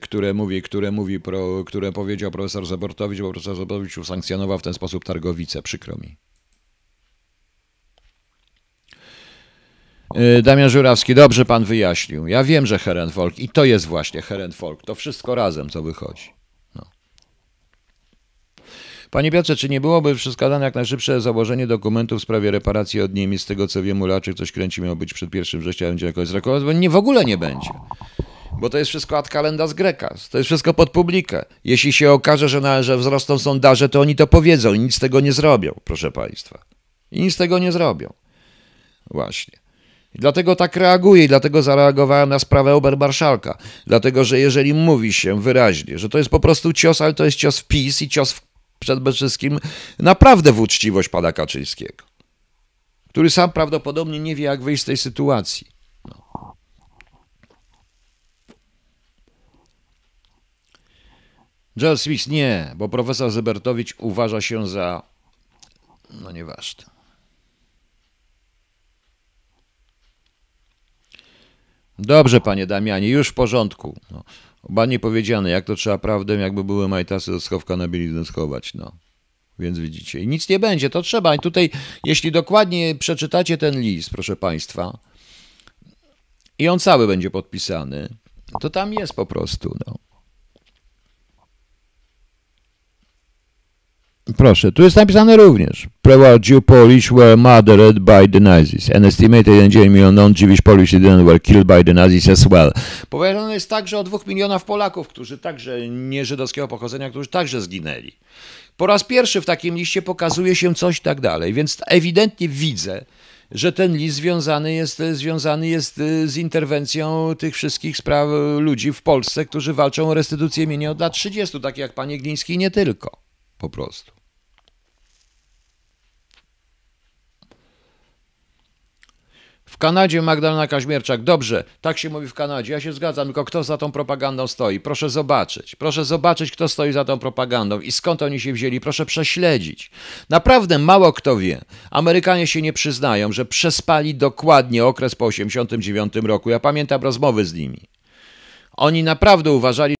które mówi, które mówi, pro, które powiedział profesor Zabortowicz, bo profesor Zabortowicz usankcjonował w ten sposób targowice. Przykro mi. Damian Żurawski, dobrze pan wyjaśnił. Ja wiem, że Herenfolk i to jest właśnie Herenfolk. To wszystko razem, co wychodzi. No. Panie Piotrze, czy nie byłoby wskazane jak najszybsze założenie dokumentów w sprawie reparacji od Niemiec? Z tego co wiem, Ulaczyk coś kręci miał być przed 1 września, będzie jakoś zrekomendować, bo nie, w ogóle nie będzie. Bo to jest wszystko ad kalendas grecas. To jest wszystko pod publikę. Jeśli się okaże, że, na, że wzrosną sondaże, to oni to powiedzą i nic z tego nie zrobią, proszę państwa. I nic z tego nie zrobią. Właśnie. Dlatego tak reaguję i dlatego zareagowałem na sprawę Obermarszalka. Dlatego, że jeżeli mówi się wyraźnie, że to jest po prostu cios, ale to jest cios w PiS i cios w, przede wszystkim naprawdę w uczciwość pana Kaczyńskiego, który sam prawdopodobnie nie wie, jak wyjść z tej sytuacji. No. Joel Smith nie, bo profesor Zebertowicz uważa się za... no nieważne. Dobrze, panie Damianie, już w porządku. No. Ładnie powiedziane, jak to trzeba prawdę, jakby były majtasy do schowka na bieliznę schować, no. Więc widzicie, i nic nie będzie, to trzeba. I tutaj, jeśli dokładnie przeczytacie ten list, proszę państwa, i on cały będzie podpisany, to tam jest po prostu, no. Proszę, tu jest napisane również. Jew Polish were murdered by the Nazis. An estimated 9 million non-Jewish Polish citizens were killed by the Nazis as well. Powiedziane jest także o dwóch milionach Polaków, którzy także nie żydowskiego pochodzenia, którzy także zginęli. Po raz pierwszy w takim liście pokazuje się coś tak dalej, więc ewidentnie widzę, że ten list związany jest, związany jest y, z interwencją tych wszystkich spraw ludzi w Polsce, którzy walczą o restytucję mienia od lat 30, tak jak panie Gliński nie tylko. Po prostu. W Kanadzie Magdalena Kaźmierczak, dobrze, tak się mówi w Kanadzie, ja się zgadzam, tylko kto za tą propagandą stoi? Proszę zobaczyć, proszę zobaczyć, kto stoi za tą propagandą i skąd oni się wzięli, proszę prześledzić. Naprawdę mało kto wie. Amerykanie się nie przyznają, że przespali dokładnie okres po 1989 roku. Ja pamiętam rozmowy z nimi. Oni naprawdę uważali,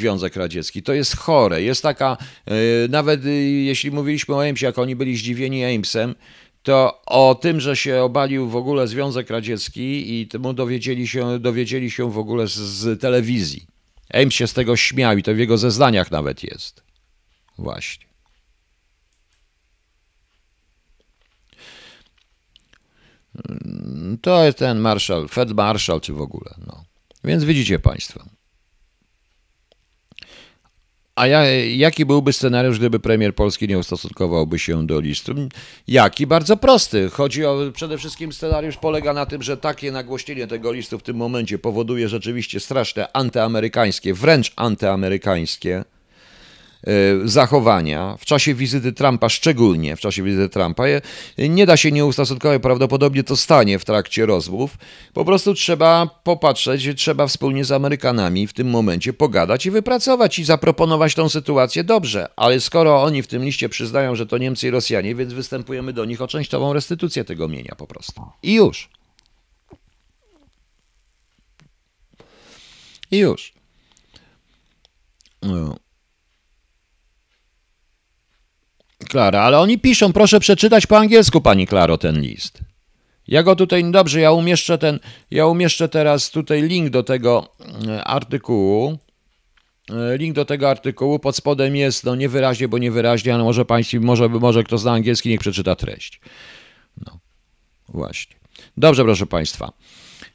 Związek Radziecki. To jest chore. Jest taka, yy, nawet yy, jeśli mówiliśmy o Amesie, jak oni byli zdziwieni Amesem, to o tym, że się obalił w ogóle Związek Radziecki i temu dowiedzieli się, dowiedzieli się w ogóle z, z telewizji. Ames się z tego śmiał i to w jego zeznaniach nawet jest. Właśnie. To jest ten marszał, Fed Marshall, czy w ogóle. No. Więc widzicie Państwo. A ja, jaki byłby scenariusz, gdyby premier Polski nie ustosunkowałby się do listu? Jaki? Bardzo prosty. Chodzi o przede wszystkim scenariusz polega na tym, że takie nagłośnienie tego listu w tym momencie powoduje rzeczywiście straszne antyamerykańskie, wręcz antyamerykańskie zachowania w czasie wizyty Trumpa, szczególnie w czasie wizyty Trumpa, nie da się nie ustosunkować, prawdopodobnie to stanie w trakcie rozmów. Po prostu trzeba popatrzeć, trzeba wspólnie z Amerykanami w tym momencie pogadać i wypracować i zaproponować tą sytuację dobrze, ale skoro oni w tym liście przyznają, że to Niemcy i Rosjanie, więc występujemy do nich o częściową restytucję tego mienia po prostu. I już. I już. No. Klara, ale oni piszą, proszę przeczytać po angielsku, pani Klaro, ten list. Ja go tutaj, dobrze, ja umieszczę ten, ja umieszczę teraz tutaj link do tego e, artykułu. E, link do tego artykułu pod spodem jest, no niewyraźnie, bo niewyraźnie, ale może państwo, może, może kto zna angielski, niech przeczyta treść. No, właśnie. Dobrze, proszę państwa.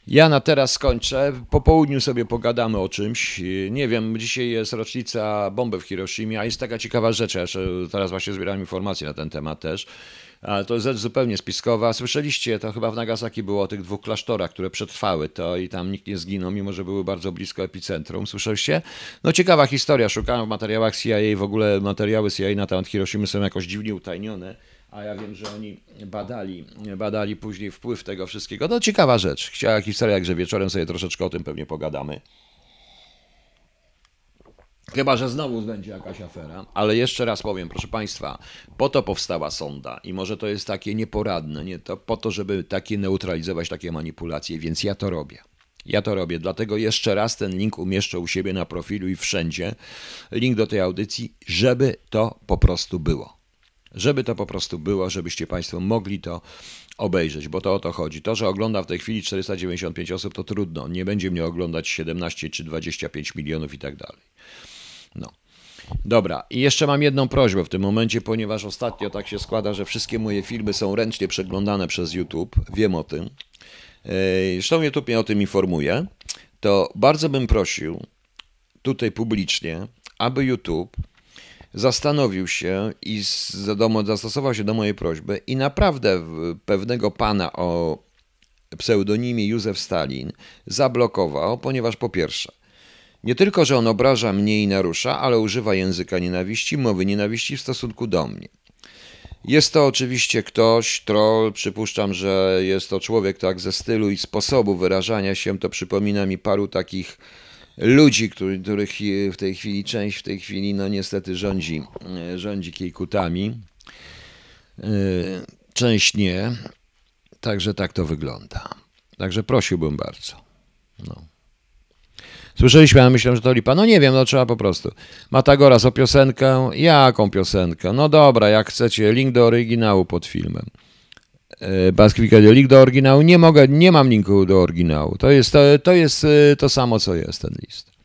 Ja na teraz skończę. Po południu sobie pogadamy o czymś. Nie wiem, dzisiaj jest rocznica bomby w Hiroshimie, a jest taka ciekawa rzecz. Ja teraz właśnie zbieram informacje na ten temat też. Ale to jest rzecz zupełnie spiskowa. Słyszeliście, to chyba w Nagasaki było o tych dwóch klasztorach, które przetrwały to i tam nikt nie zginął, mimo że były bardzo blisko epicentrum. Słyszeliście? No ciekawa historia. Szukałem w materiałach CIA, w ogóle materiały CIA na temat Hiroshimy są jakoś dziwnie utajnione, a ja wiem, że oni badali, badali później wpływ tego wszystkiego. No ciekawa rzecz. Chciała historia, że wieczorem sobie troszeczkę o tym pewnie pogadamy. Chyba, że znowu będzie jakaś afera, ale jeszcze raz powiem, proszę Państwa, po to powstała sonda i może to jest takie nieporadne, nie to po to, żeby takie neutralizować takie manipulacje, więc ja to robię. Ja to robię, dlatego jeszcze raz ten link umieszczę u siebie na profilu i wszędzie. Link do tej audycji, żeby to po prostu było. Żeby to po prostu było, żebyście Państwo mogli to obejrzeć, bo to o to chodzi. To, że ogląda w tej chwili 495 osób, to trudno. Nie będzie mnie oglądać 17 czy 25 milionów i tak dalej. No. Dobra, i jeszcze mam jedną prośbę w tym momencie, ponieważ ostatnio tak się składa, że wszystkie moje filmy są ręcznie przeglądane przez YouTube. Wiem o tym. Zresztą YouTube mnie o tym informuje. To bardzo bym prosił tutaj publicznie, aby YouTube zastanowił się i zastosował się do mojej prośby i naprawdę pewnego pana o pseudonimie Józef Stalin zablokował, ponieważ po pierwsze, nie tylko, że on obraża mnie i narusza, ale używa języka nienawiści, mowy nienawiści w stosunku do mnie. Jest to oczywiście ktoś, troll, przypuszczam, że jest to człowiek tak ze stylu i sposobu wyrażania się, to przypomina mi paru takich ludzi, których w tej chwili część w tej chwili no niestety rządzi, e, rządzi kiejkutami. E, część nie. Także tak to wygląda. Także prosiłbym bardzo. No. Słyszeliśmy, a myślę, że to lipa. No nie wiem, no trzeba po prostu. Matagoras o piosenkę. Jaką piosenkę? No dobra, jak chcecie, link do oryginału pod filmem. E, Baskificadio link do oryginału. Nie mogę, nie mam linku do oryginału. To jest to, to, jest e, to samo, co jest ten list.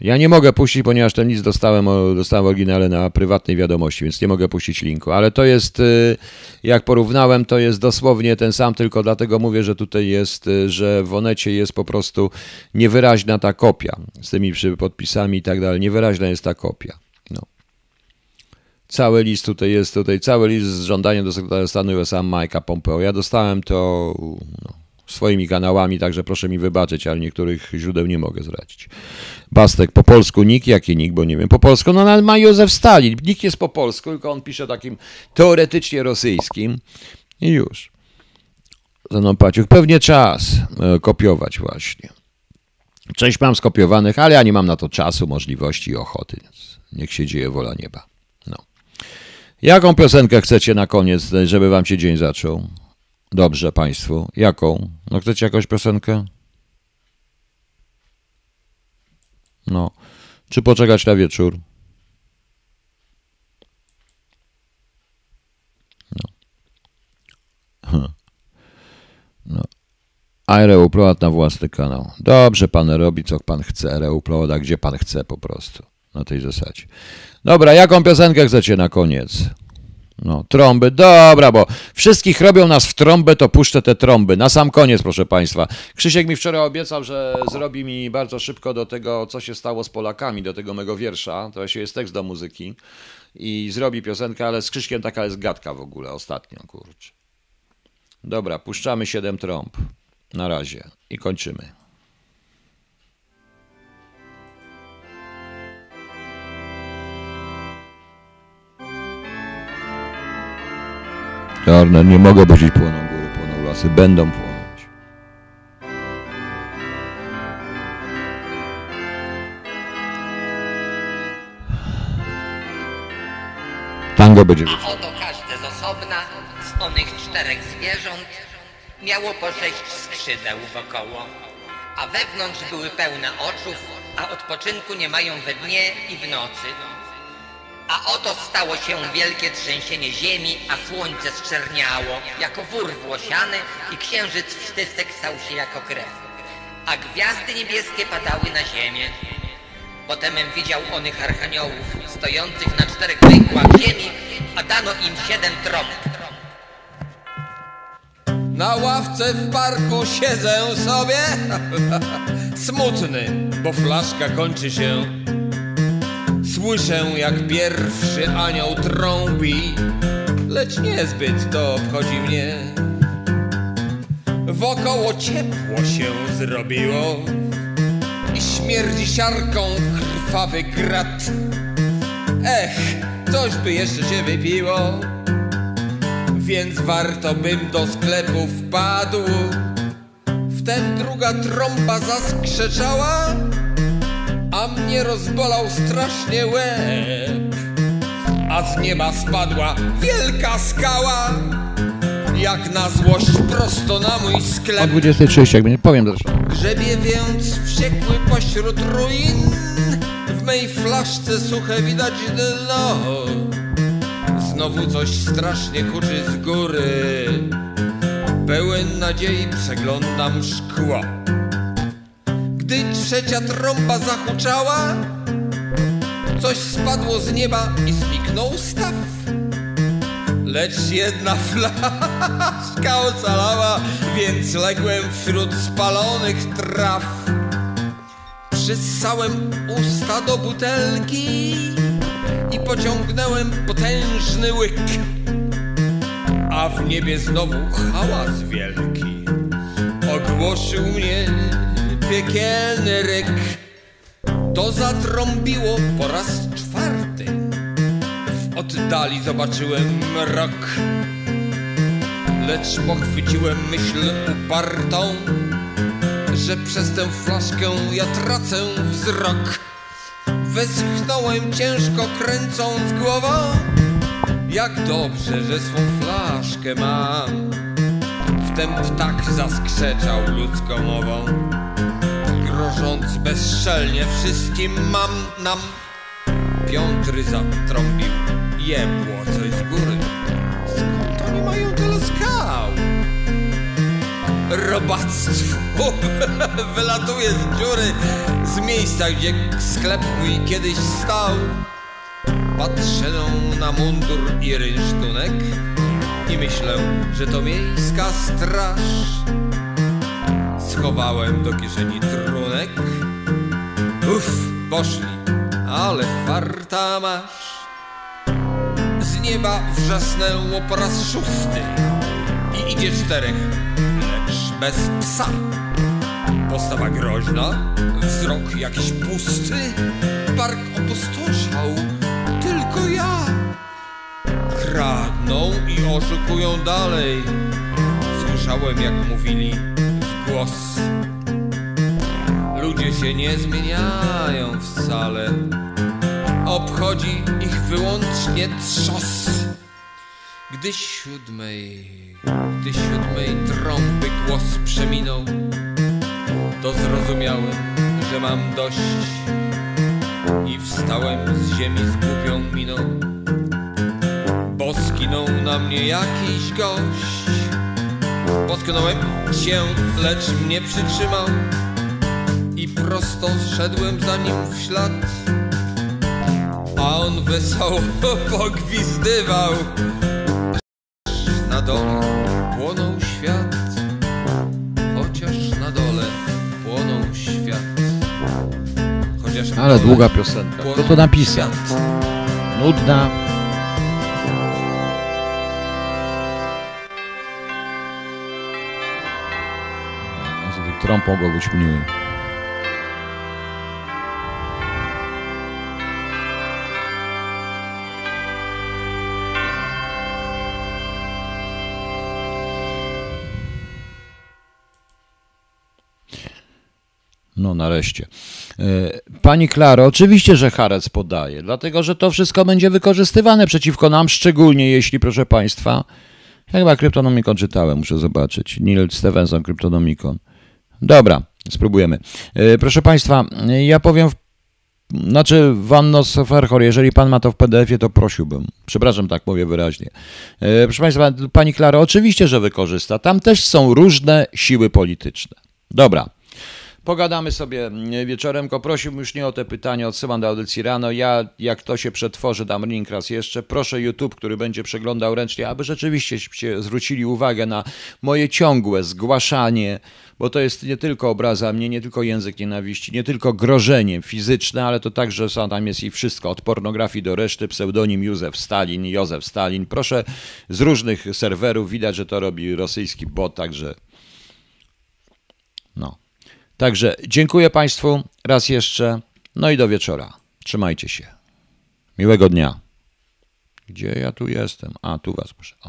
Ja nie mogę puścić, ponieważ ten list dostałem, dostałem w oryginale na prywatnej wiadomości, więc nie mogę puścić linku. Ale to jest, y, jak porównałem, to jest dosłownie ten sam, tylko dlatego mówię, że tutaj jest, że w Onecie jest po prostu niewyraźna ta kopia z tymi podpisami i tak dalej. Niewyraźna jest ta kopia. Cały list tutaj jest, tutaj cały list z żądaniem do sekretarza stanu USA Mike'a Pompeo. Ja dostałem to no, swoimi kanałami, także proszę mi wybaczyć, ale niektórych źródeł nie mogę zdradzić. Bastek po polsku, nick, jaki nick, bo nie wiem, po polsku, no ale ma Józef Stalin, nick jest po polsku, tylko on pisze takim teoretycznie rosyjskim i już. Zaną Paciuk, pewnie czas e, kopiować właśnie. Część mam skopiowanych, ale ja nie mam na to czasu, możliwości i ochoty, więc niech się dzieje wola nieba. Jaką piosenkę chcecie na koniec, żeby wam się dzień zaczął? Dobrze Państwu. Jaką? No chcecie jakąś piosenkę? No. Czy poczekać na wieczór? No. No. A Reupload na własny kanał. Dobrze, pan robi, co pan chce. Reuploada, gdzie pan chce po prostu. Na tej zasadzie. Dobra, jaką piosenkę chcecie na koniec? No, trąby, dobra, bo wszystkich robią nas w trąbę, to puszczę te trąby. Na sam koniec, proszę Państwa. Krzysiek mi wczoraj obiecał, że zrobi mi bardzo szybko do tego, co się stało z Polakami, do tego mego wiersza. To się jest tekst do muzyki. I zrobi piosenkę, ale z Krzyśkiem taka jest gadka w ogóle ostatnio, kurczę. Dobra, puszczamy siedem trąb. Na razie. I kończymy. Czarne, nie mogę powiedzieć płoną góry, płoną lasy, będą płonąć. Tango będzie A oto każde z osobna z onych czterech zwierząt miało po sześć skrzydeł wokoło, a wewnątrz były pełne oczów, a odpoczynku nie mają we dnie i w nocy. A oto stało się wielkie trzęsienie ziemi, a słońce zczerniało jako wór włosiany i księżyc wstysek stał się jako krew. A gwiazdy niebieskie padały na ziemię. Potemem widział onych archaniołów stojących na czterech węgłach ziemi, a dano im siedem trąb. Na ławce w parku siedzę sobie Smutny, bo flaszka kończy się Słyszę jak pierwszy anioł trąbi lecz niezbyt to obchodzi mnie. Wokoło ciepło się zrobiło i śmierdzi siarką krwawy grat. Ech, coś by jeszcze się wypiło, więc warto bym do sklepu wpadł. Wtem druga trąba zaskrzeczała, a mnie rozbolał strasznie łeb. A z nieba spadła wielka skała, jak na złość prosto na mój O sklep. 20.30, jak będzie, powiem zresztą. Grzebie więc wściekły pośród ruin W mej flaszce suche widać dno Znowu coś strasznie huczy z góry Pełen nadziei przeglądam szkło trzecia trąba zahuczała Coś spadło z nieba i zniknął staw Lecz jedna flaszka ocalała, więc ległem wśród spalonych traw. Przyssałem usta do butelki i pociągnąłem potężny łyk. A w niebie znowu hałas wielki ogłoszył mnie piekielny ryk. To zatrąbiło po raz czwarty. W oddali zobaczyłem mrok. Lecz pochwyciłem myśl upartą Że przez tę flaszkę ja tracę wzrok. Westchnąłem ciężko kręcąc głową. Jak dobrze, że swą flaszkę mam. Wtem ptak zaskrzeczał ludzką mową Grożąc bezczelnie wszystkim mam nam Piątry zatrąbił, jebło coś z góry. Skąd oni mają tyle skał? Robactwo wylatuje z dziury, z miejsca, gdzie sklep mój kiedyś stał. Patrzę na mundur i rynsztunek i myślę, że to miejska straż. Schowałem do kieszeni trunek. Uff, poszli, ale farta masz. Z nieba wrzasnęło po raz szósty i idzie czterech, lecz bez psa. Postawa groźna, wzrok jakiś pusty, park opustoszał, tylko ja. Kradną i oszukują dalej. Słyszałem, jak mówili w głos. Ludzie się nie zmieniają wcale. Obchodzi ich wyłącznie trzos. Gdy siódmej, gdy siódmej trąby głos przeminął, to zrozumiałem, że mam dość i wstałem z ziemi z głupią miną, bo skinął na mnie jakiś gość. Potknąłem się, lecz mnie przytrzymał prosto szedłem za nim w ślad. A on wesoło pogwizdywał. Na dole płonął świat, chociaż na dole płonął świat. Chociaż Ale długa piosenka. Kto to napisał? świat. Nudna. Trąpą go być nareszcie. E, Pani Klaro, oczywiście, że Harec podaje, dlatego że to wszystko będzie wykorzystywane przeciwko nam, szczególnie jeśli, proszę Państwa, ja chyba Kryptonomikon czytałem, muszę zobaczyć. Neil Stevenson, Kryptonomikon. Dobra, spróbujemy. E, Proszę Państwa, ja powiem, w, znaczy Wanno Soferchor, jeżeli Pan ma to w PDF-ie, to prosiłbym. Przepraszam, tak mówię wyraźnie. E, Proszę Państwa, Pani Klaro, oczywiście, że wykorzysta. Tam też są różne siły polityczne. Dobra. Pogadamy sobie mm, wieczorem. Tylko prosiłbym już nie o te pytania, odsyłam do audycji rano. Ja, jak to się przetworzy, dam link raz jeszcze. Proszę YouTube, który będzie przeglądał ręcznie, aby rzeczywiście się zwrócili uwagę na moje ciągłe zgłaszanie, bo to jest nie tylko obraza mnie, nie tylko język nienawiści, nie tylko grożenie fizyczne, ale to także są, tam jest i wszystko, od pornografii do reszty, pseudonim Józef Stalin, Józef Stalin. Proszę z różnych serwerów, widać, że to robi rosyjski bot, także. Także dziękuję Państwu raz jeszcze. No i do wieczora. Trzymajcie się. Miłego dnia. Gdzie ja tu jestem? A, tu Was muszę. O.